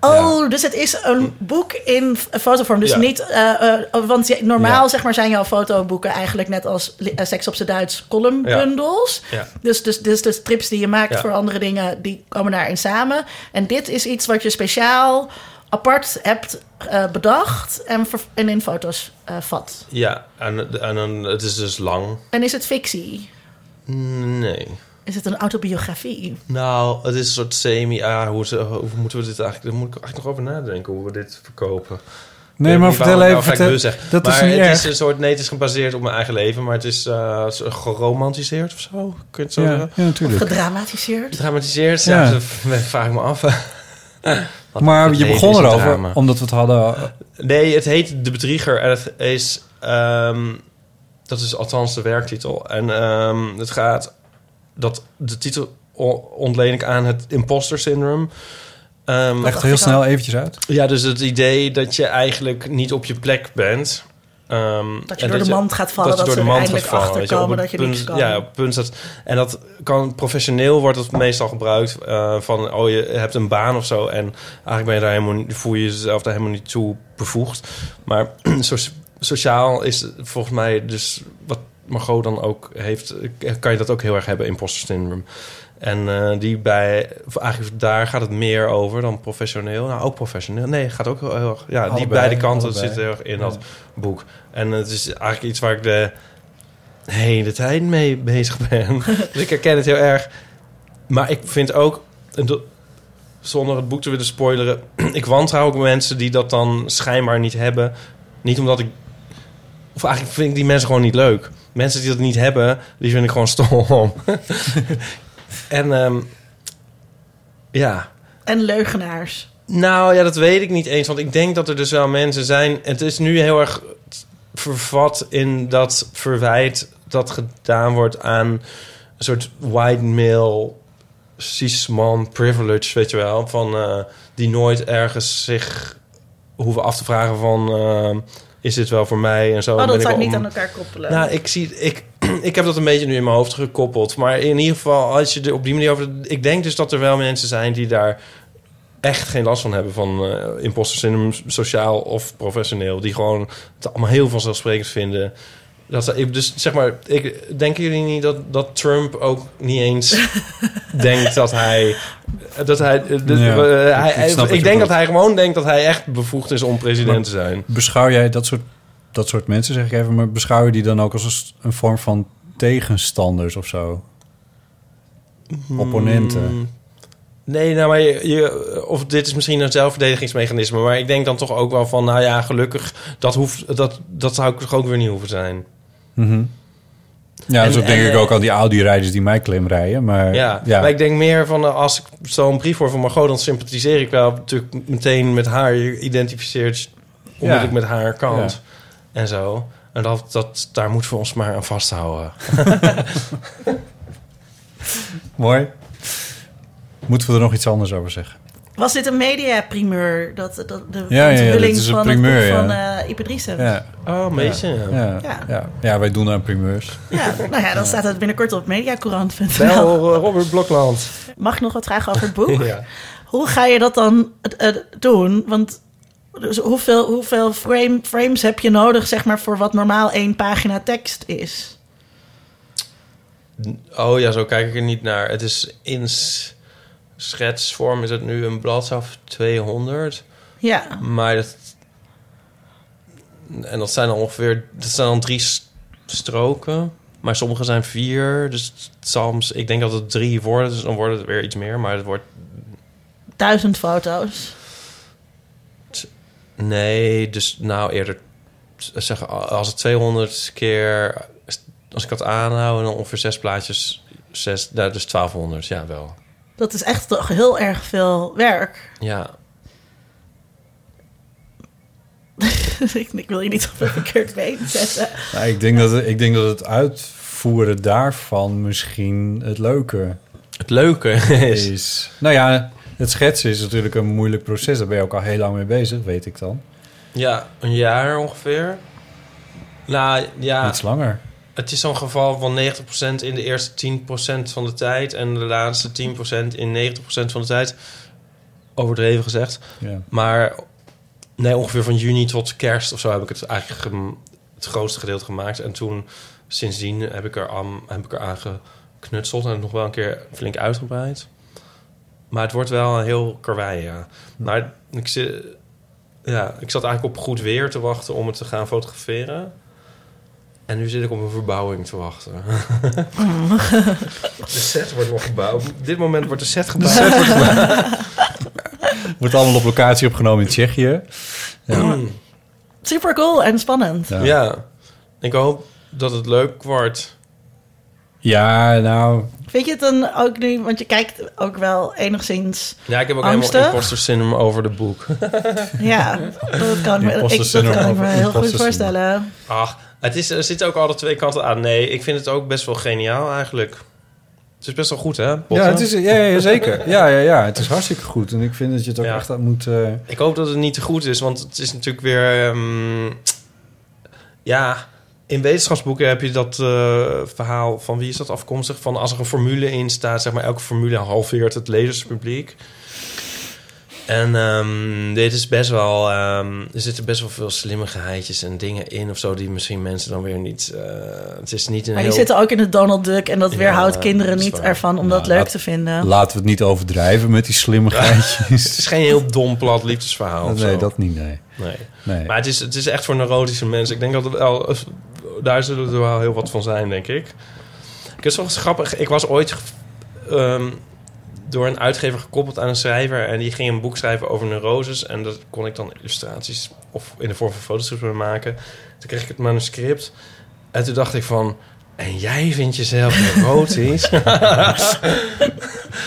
Oh, dus het is een boek in fotovorm. Dus Ja. niet... eh, eh, want normaal Ja. zeg maar, zijn jouw fotoboeken eigenlijk net als eh, Seks op z'n Duits columnbundels. Ja. Dus, dus, dus de strips die je maakt Ja. voor andere dingen, die komen daarin samen. En dit is iets wat je speciaal apart hebt eh, bedacht en, in foto's eh, vat. Ja, en, en dan, het is dus lang. En is het fictie? Nee. Is het een autobiografie? Nou, het is een soort semi... Ah, hoe, moeten we dit eigenlijk... Daar moet ik eigenlijk nog over nadenken hoe we dit verkopen. Nee, maar vertel even. vertel- zeggen. dat maar is niet het erg. is een soort... Nee, het is gebaseerd op mijn eigen leven, maar het is eh, zo geromantiseerd of zo. Kun je het zo ja, zeggen? ja, natuurlijk. Gedramatiseerd? Gedramatiseerd? Ja. Ja, dat vraag ik me af. Maar je begon erover, omdat we het hadden... Nee, het heet De Bedrieger. En het is... ehm, dat is althans de werktitel. En ehm, het gaat... Dat, de titel ontleen ik aan het imposter syndroom. Ehm, Leg het heel snel eventjes uit. ja, dus het idee dat je eigenlijk niet op je plek bent. Ehm, Dat je door de mand gaat vallen, dat, ze er mand eindelijk achterkomen dat je punt, niks kan. Ja, op punt dat... En dat kan professioneel wordt het meestal gebruikt eh, van... oh, je hebt een baan of zo... en eigenlijk ben je daar helemaal niet, voel je jezelf daar helemaal niet toe bevoegd. Maar so- sociaal is volgens mij dus... wat Margot dan ook heeft... kan je dat ook heel erg hebben, imposter syndrome. En eh, die bij... Eigenlijk daar gaat het meer over dan professioneel. Nou, ook professioneel. Nee, gaat ook heel, erg... Ja, die beide kanten allebei. zitten heel erg in Ja. dat boek. En het is eigenlijk iets waar ik de hele tijd mee bezig ben. dus ik herken het heel erg. Maar ik vind ook, zonder het boek te willen spoileren... ik wantrouw ook mensen die dat dan schijnbaar niet hebben. Niet omdat ik... Of eigenlijk vind ik die mensen gewoon niet leuk. Mensen die dat niet hebben, die vind ik gewoon stom. en ehm, ja... En leugenaars. Nou ja, dat weet ik niet eens. Want ik denk dat er dus wel mensen zijn. Het is nu heel erg vervat in dat verwijt dat gedaan wordt aan een soort white male cis-man privilege, weet je wel. Van, eh, die nooit ergens zich hoeven af te vragen van... eh, is dit wel voor mij en zo. Oh, dat zou ik niet om- aan elkaar koppelen. nou, ik zie, ik, ik heb dat een beetje nu in mijn hoofd gekoppeld. Maar in ieder geval, als je er op die manier over. Ik denk dus dat er wel mensen zijn die daar echt geen last van hebben van eh imposter syndrome, sociaal of professioneel. Die gewoon het allemaal heel vanzelfsprekend vinden. Dat, dus zeg maar, ik, denken jullie niet dat, dat Trump ook niet eens denkt dat hij. Dat hij, eh, dat- Ja, eh, hij- ik- denk dat hij gewoon denkt dat hij echt bevoegd is om president Maar- te zijn. Beschouw jij dat soort, dat soort mensen, zeg ik even... maar beschouw je die dan ook als een, vorm van tegenstanders of zo? Opponenten? Mm, Nee, nou, maar je, je- of dit is misschien een zelfverdedigingsmechanisme, maar ik denk dan toch ook wel van, nou ja, gelukkig, dat, hoeft, dat, dat zou ik toch ook weer niet hoeven zijn. Mhm. Ja, En- zo denk en, ik ook aan die Audi-rijders die mij claim rijden. Maar Ja, ja, maar ik denk meer van, eh, als ik zo'n brief hoor van Margot, dan sympathiseer ik wel natuurlijk meteen met haar. Je identificeert onmiddellijk met haar kant en zo. En dat, dat, daar moeten we ons maar aan vasthouden. mooi. Moeten we er nog iets anders over zeggen? Was dit een mediaprimeur? Dat, dat, de Ja, ja, ja, onthulling dit is een van primeur, het boek van ja. Driessen. Ja, Oh, meisje. Ja. ja, Ja. ja. ja. wij doen aan primeurs. Ja, nou ja, dan staat het binnenkort op mediacourant.nl. Bel eh, Robert Blokland. Mag ik nog wat vragen over het boek? Ja. Hoe ga je dat dan eh, doen? Want dus hoeveel, hoeveel frame, frames heb je nodig zeg maar, voor wat normaal één pagina tekst is? Oh ja, zo kijk ik er niet naar. Het is in s- schetsvorm is het nu een bladzijde of 200. Ja, Maar dat... En dat zijn dan ongeveer... Dat zijn dan drie stroken. Maar sommige zijn vier. Dus soms... Ik denk dat het drie worden. Dus dan wordt het weer iets meer. Maar het wordt... duizend foto's. Nee, dus nou eerder... Zeg, als het 200 keer... Als ik dat aanhoud, en dan ongeveer zes plaatjes... Zes, nou, dus 1200. Ja, wel. Dat is echt toch heel erg veel werk. Ja, ik, ik wil je niet op een verkeerd been zetten. Nou, ik, denk dat, het- ik denk dat het uitvoeren daarvan misschien het leuke het leuke is... is. Nou ja, het schetsen is natuurlijk een moeilijk proces. Daar ben je ook al heel lang mee bezig, weet ik dan. Ja, een jaar ongeveer. Nou ja, Iets langer. Het is zo'n geval van 90% in de eerste 10% van de tijd... en de laatste 10% in 90% van de tijd. Overdreven gezegd. Ja. Maar nee, ongeveer van juni tot kerst of zo heb ik het eigenlijk het grootste gedeelte gemaakt. En toen, sindsdien, heb ik er aan, heb ik er aan geknutseld en nog wel een keer flink uitgebreid. Maar het wordt wel een heel karwei, ja. Maar ik, zit, ja, ik zat eigenlijk op goed weer te wachten om het te gaan fotograferen. En nu zit ik op een verbouwing te wachten. de set wordt nog gebouwd. Op dit moment wordt de set gebouwd. Wordt allemaal op locatie opgenomen in Tsjechië. Ja. Super cool en spannend. Ja. Ja, ik hoop dat het leuk wordt. Ja, nou, Vind je het dan ook nu, want je kijkt ook wel enigszins... Ja, ik heb ook Angstig? helemaal imposter syndrome over de boek. Ja, dat kan, ik dat syndrome kan ik me over heel goed voorstellen. Ach, het is, er zitten ook alle twee kanten aan. Nee, ik vind het ook best wel geniaal eigenlijk. Het is best wel goed, hè? Potten? ja, het is, ja, ja, zeker. Ja, ja, ja, het is hartstikke goed. En ik vind dat je het ook Ja. echt aan moet... eh, Ik hoop dat het niet te goed is, want het is natuurlijk weer... ehm, ja, in wetenschapsboeken heb je dat eh, verhaal van wie is dat afkomstig? Van als er een formule in staat, zeg maar elke formule halveert het lezerspubliek. En ehm, dit is best wel... ehm, er zitten best wel veel slimmigheidjes en dingen in of zo... die misschien mensen dan weer niet... eh, het is niet een Maar die heel... zitten ook in het Donald Duck en dat Ja, weerhoudt kinderen niet waar. ervan om Nou, dat leuk laat- te vinden. Laten we het niet overdrijven met die slimmigheidjes. Het is geen heel dom plat liefdesverhaal nee, zo. dat niet, nee. Nee. nee. Maar het is, het is echt voor neurotische mensen. Ik denk dat het wel... Daar zullen er wel heel wat van zijn, denk ik. Ik is wel grappig. Ik was ooit ehm, door een uitgever gekoppeld aan een schrijver... en die ging een boek schrijven over neuroses... en dat kon ik dan illustraties of in de vorm van foto's mee maken. Toen kreeg ik het manuscript en toen dacht ik van... En jij vindt jezelf neurotisch? Het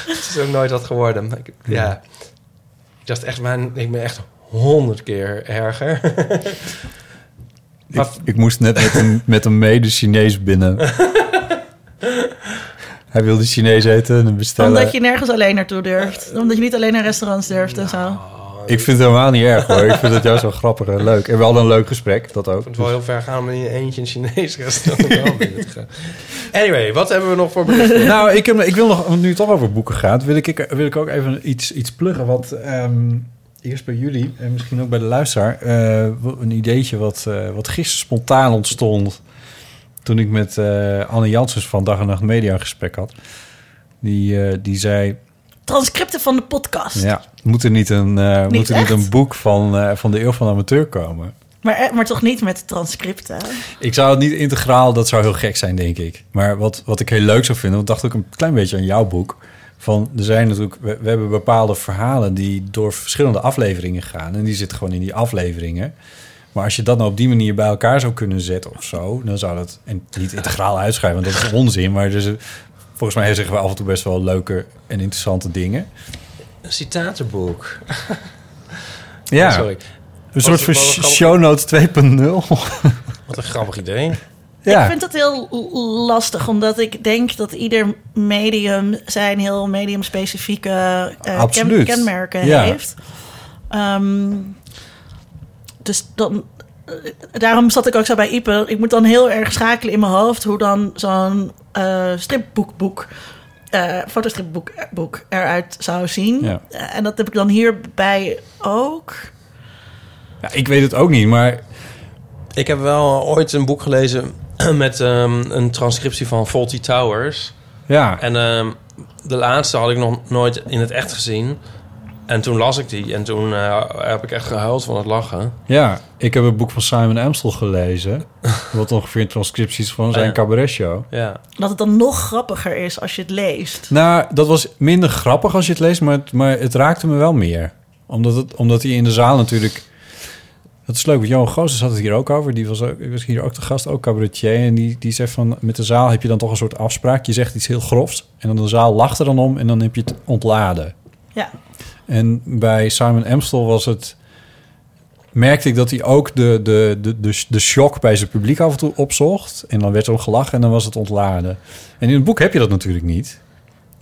is ook nooit wat geworden. Ik- Ja. Ik dacht echt, man, ik ben echt honderd keer erger. ik, ik moest net met een, met een mede-Chinees binnen. Hij wilde Chinees eten en bestellen. Omdat je nergens alleen naartoe durft. Omdat je niet alleen naar restaurants durft en zo. Ik vind het helemaal niet erg hoor. Ik vind het juist wel grappig en leuk. En we hadden een leuk gesprek, dat ook. Ik vond het wel heel ver gaan om in je eentje een Chinees restaurant wel binnen te gaan. Anyway, wat hebben we nog voor berichten? nou, ik, heb, ik wil nog, want nu het toch over boeken gaat, wil ik, ik- wil ik ook even iets, iets pluggen. Want ehm, eerst bij jullie en misschien ook bij de luisteraar, eh, een ideetje wat, eh, wat gisteren spontaan ontstond. Toen ik met eh, Anne Janssens van Dag en Nacht Media een gesprek had. Die, eh, die zei, Transcripten van de podcast. ja, moet er niet een, eh, Niet moet er niet een boek van, van de Eeuw van de Amateur komen? Maar, maar toch niet met transcripten. Ik zou het niet integraal, dat zou heel gek zijn, denk ik. Maar wat, wat ik heel leuk zou vinden, want ik dacht ook een klein beetje aan jouw boek. Van, er zijn natuurlijk, we, we hebben bepaalde verhalen die door verschillende afleveringen gaan. En die zitten gewoon in die afleveringen. Maar als je dat nou op die manier bij elkaar zou kunnen zetten of zo, dan zou dat, en niet integraal uitschrijven, want dat is onzin. Maar dus, volgens mij zeggen we af en toe best wel leuke en interessante dingen. Een citatenboek. Ja, Sorry. een soort van show notes 2.0. Wat een grappig idee. ja. Ik vind het heel lastig, omdat ik denk dat ieder medium zijn heel medium-specifieke eh, ken- kenmerken Ja. heeft. Ehm, dus dan, eh, daarom zat ik ook zo bij Ipe. Ik moet dan heel erg schakelen in mijn hoofd hoe dan zo'n eh stripboekboek, eh fotostripboek boek eruit zou zien. Ja. En dat heb ik dan hierbij ook. ja, ik weet het ook niet, maar Ik heb wel ooit een boek gelezen met ehm, een transcriptie van Faulty Towers. ja. En ehm, de laatste had ik nog nooit in het echt gezien. En toen las ik die en toen eh, heb ik echt gehuild van het lachen. Ja, ik heb een boek van Simon Amstel gelezen. wat ongeveer een transcriptie is van zijn ja. cabaretshow. Ja. Dat het dan nog grappiger is als je het leest. Nou, dat was minder grappig als je het leest, maar het, maar het raakte me wel meer. Omdat, het, omdat hij in de zaal natuurlijk... Dat is leuk, want Johan Goossens had het hier ook over. Die was, ook, was hier ook de gast, ook cabaretier. En die, die zegt van, met de zaal heb je dan toch een soort afspraak. Je zegt iets heel grofs en dan de zaal lacht er dan om en dan heb je het ontladen. Ja. En bij Simon Amstel was het... merkte ik dat hij ook de, de, de, de, de shock bij zijn publiek af en toe opzocht. En dan werd er om gelachen en dan was het ontladen. En in het boek heb je dat natuurlijk niet.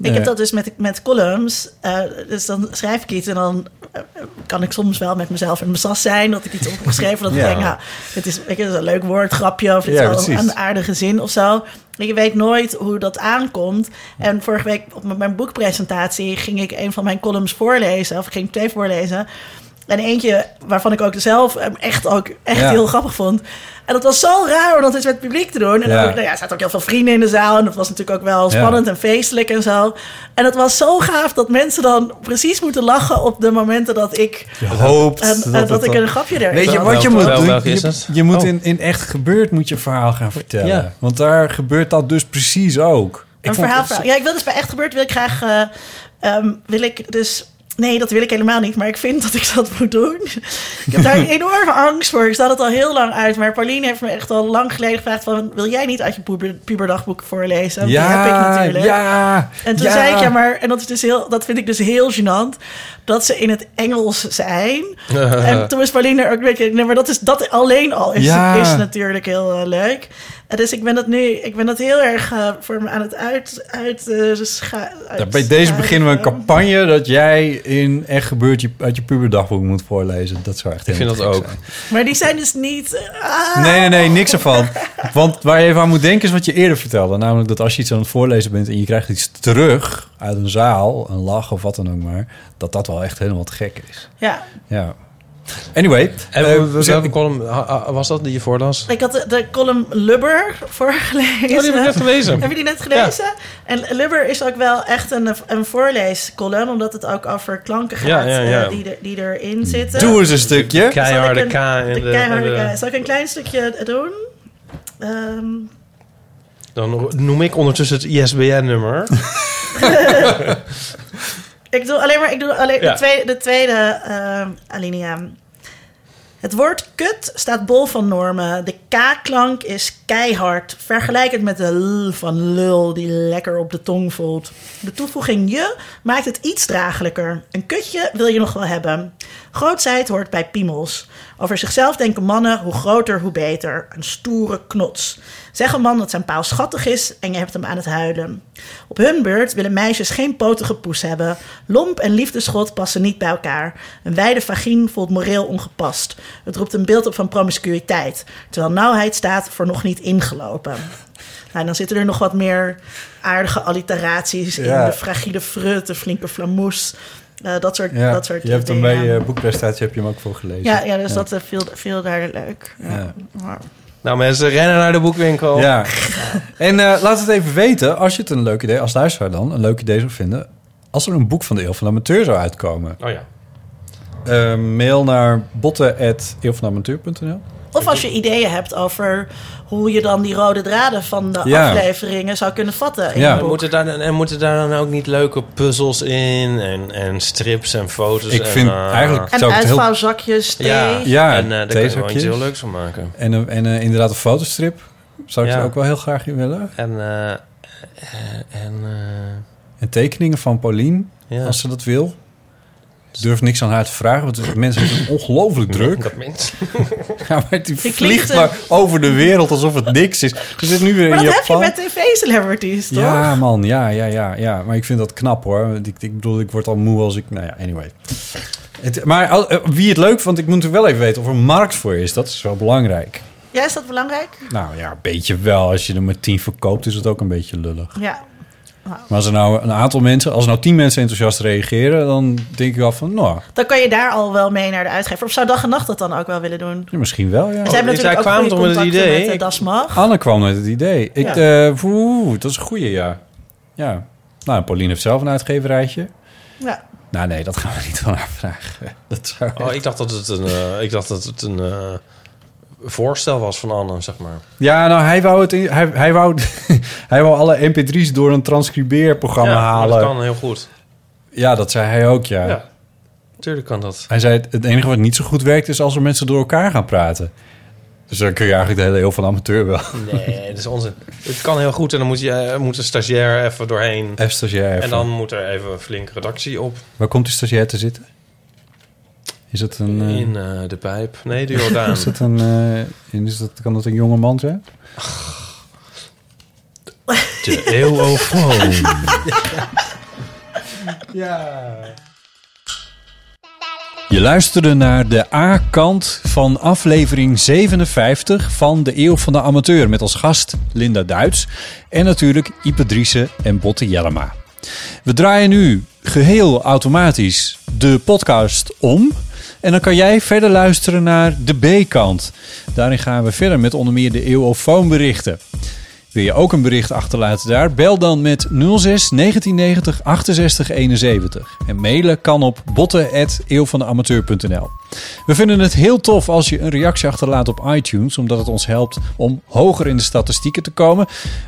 Ik heb dat dus met, met columns. eh, dus dan schrijf ik iets en dan eh, kan ik soms wel met mezelf in mijn sas zijn. Dat ik iets op heb geschreven. Dat ik Ja. denk, nou, dit is, weet je, dit is een leuk woord, grapje. Of dit Ja, is wel een aardige zin of zo. Je weet nooit hoe dat aankomt. En vorige week op mijn boekpresentatie ging ik een van mijn columns voorlezen. Of ik ging twee voorlezen. En eentje waarvan ik ook zelf echt, ook echt Ja. heel grappig vond. En dat was zo raar om dat eens met het publiek te doen. En Ja. dan, nou ja, er zaten ook heel veel vrienden in de zaal. En dat was natuurlijk ook wel spannend en feestelijk en zo. En het was zo gaaf dat mensen dan precies moeten lachen op de momenten dat ik, Je hoopt en, en dat, ik een grapje erin Weet je wat je moet doen? je, moet Oh. in, in echt gebeurd moet je verhaal gaan vertellen. Ja. Want daar gebeurt dat dus precies ook. Ik een verhaal. verhaal. Ja, ik wil dus bij echt gebeurd wil ik graag. eh, ehm, wil ik dus. Nee, dat wil ik helemaal niet. Maar ik vind dat ik dat moet doen. Ik heb daar een enorme angst voor. Ik sta het al heel lang uit. Maar Pauline heeft me echt al lang geleden gevraagd: van, wil jij niet uit je puber, puberdagboek voorlezen? Die heb ik natuurlijk. Ja, En toen ja. zei ik, ja, maar, en dat, is dus heel, dat vind ik dus heel gênant, dat ze in het Engels zijn. en toen was Pauline er ook een beetje, nee, maar dat, is, dat alleen al is, Ja. is natuurlijk heel eh, leuk. Dus ik ben dat nu, ik ben dat heel erg eh, voor me aan het uit, uit, eh, scha- Ja, bij deze beginnen we een campagne dat jij in echt gebeurt je, uit je puberdagboek moet voorlezen. Dat zou echt Ik vind helemaal dat ook. zijn. Maar die zijn dus niet... ah. Nee, nee, nee, niks ervan. Want waar je even aan moet denken is wat je eerder vertelde. Namelijk dat als je iets aan het voorlezen bent en je krijgt iets terug uit een zaal, een lach of wat dan ook maar, dat dat wel echt helemaal te gek is. Ja, Ja. Anyway. En eh, welke column was dat die je voorlas? ik had de, de column Lubber voorgelezen. Oh, die heb ik net gelezen. Heb je die net gelezen? En Lubber is ook wel echt een, een voorleescolumn, omdat het ook over klanken gaat Ja, ja, ja. eh, die, er, die erin zitten. Doe eens een stukje. Keiharde K een- en de de... keiharde K. Zal ik een klein stukje doen? Ehm, Dan noem ik ondertussen het ISBN-nummer. ik doe alleen maar ik doe alleen Ja. de tweede, de tweede ehm, alinea. Het woord kut staat bol van normen. De K-klank is keihard. Vergelijk het met de L van lul die lekker op de tong voelt. De toevoeging je maakt het iets draaglijker. Een kutje wil je nog wel hebben. Grootsheid hoort bij piemels. Over zichzelf denken mannen hoe groter hoe beter. Een stoere knots. Zeg een man dat zijn paal schattig is en je hebt hem aan het huilen. Op hun beurt willen meisjes geen potige poes hebben. Lomp en liefdeschot passen niet bij elkaar. Een wijde vagien voelt moreel ongepast. Het roept een beeld op van promiscuïteit. Terwijl nauwheid staat voor nog niet ingelopen. Nou, dan zitten er nog wat meer aardige alliteraties in. De fragiele frut, de flinke flamoes. Eh, dat soort, Ja, dat soort je hebt hem dingen. bij je boekpresentatie heb je hem ook voor gelezen. Ja, ja dus dat eh, viel, viel daar leuk. Ja. Nou mensen, rennen naar de boekwinkel. Ja. En eh, laat het even weten, als je het een leuk idee, als luisteraar dan, een leuk idee zou vinden, als er een boek van de Eeuw van de Amateur zou uitkomen. Oh ja. Eh, mail naar botten.eeuwvanamateur.nl Of als je ideeën hebt over hoe je dan die rode draden van de Ja. afleveringen zou kunnen vatten in Ja. En moeten, daar, dan- en moeten daar dan ook niet leuke puzzels in? En, en strips en foto's? Ik en, vind eh, eigenlijk- En zou ik het heel- uitvouwzakjes, thee. Ja, Ja, en uh, daar kun je wel iets heel leuks van maken. En, en eh, inderdaad een fotostrip. Zou ik Ja. ook wel heel graag in willen. En, en eh, En tekeningen van Paulien, ja. als ze dat wil. Ik durf niks aan haar te vragen, want mensen hebben het ongelooflijk druk. Dat mens. Ja, maar die vliegt maar over de wereld alsof het niks is. Ze zit nu weer Maar in dat heb je Japan. met tv-celebrities, toch? Ja, man, ja, ja, ja, ja. Maar ik vind dat knap hoor. Ik, ik bedoel, ik word al moe als ik. Nou ja, anyway. Het, maar eh, wie het leuk, want ik moet er wel even weten of er een markt voor is. Dat is wel belangrijk. Ja, is dat belangrijk? Nou ja, een beetje wel. Als je er maar tien verkoopt, is het ook een beetje lullig. Ja. Maar als er nou een aantal mensen, als er nou tien mensen enthousiast reageren, dan denk ik al van, nou, Dan kan je daar al wel mee naar de uitgever. Of zou dag en nacht dat dan ook wel willen doen? ja, misschien wel, ja. Ze hebben zij natuurlijk ook goede toch met het idee? met uh, Das Mag. Anne kwam met het idee. Ik, Ja. eh, oeh, dat is een goeie, ja. Ja. Nou, Pauline heeft zelf een uitgeverijtje. Ja. Nou nee, dat gaan we niet van haar vragen. Dat zou Oh, ik dacht dat het een, eh, ik dacht dat het een eh, voorstel was van Anne, zeg maar. Ja, nou, hij wou, het in- hij, hij, wou, hij wou alle mp3's door een transcribeerprogramma ja, halen. dat kan heel goed. Ja, dat zei hij ook, ja. Ja, tuurlijk kan dat. Hij zei, het- enige wat niet zo goed werkt is als er mensen door elkaar gaan praten. Dus dan kun je eigenlijk de hele eeuw van amateur wel. Nee, dat is onzin. Het kan heel goed en dan moet, je, eh, moet een stagiair even doorheen. Even stagiair. even. En dan moet er even een flinke redactie op Waar komt die stagiair te zitten? Is het een... eh, in eh, de pijp. Nee, de Jordaan. is het een... eh, is dat, kan dat een jonge man zijn? De eeuwofoon. Je luisterde naar de A-kant van aflevering 57 van de Eeuw van de Amateur... met als gast Linda Duits en natuurlijk Ipe Driessen en Botte Jellema. We draaien nu geheel automatisch de podcast om... En dan kan jij verder luisteren naar de B-kant. Daarin gaan we verder met onder meer de eeuwofoonberichten. Wil je ook een bericht achterlaten daar? Bel dan met 06 1990 68 71. En mailen kan op botten.eeuwvandeamateur.nl We vinden het heel tof als je een reactie achterlaat op iTunes... omdat het ons helpt om hoger in de statistieken te komen...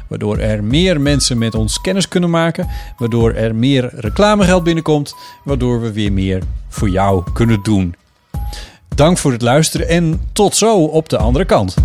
waardoor er meer mensen met ons kennis kunnen maken... waardoor er meer reclamegeld binnenkomt... waardoor we weer meer voor jou kunnen doen. Dank voor het luisteren en tot zo op de andere kant.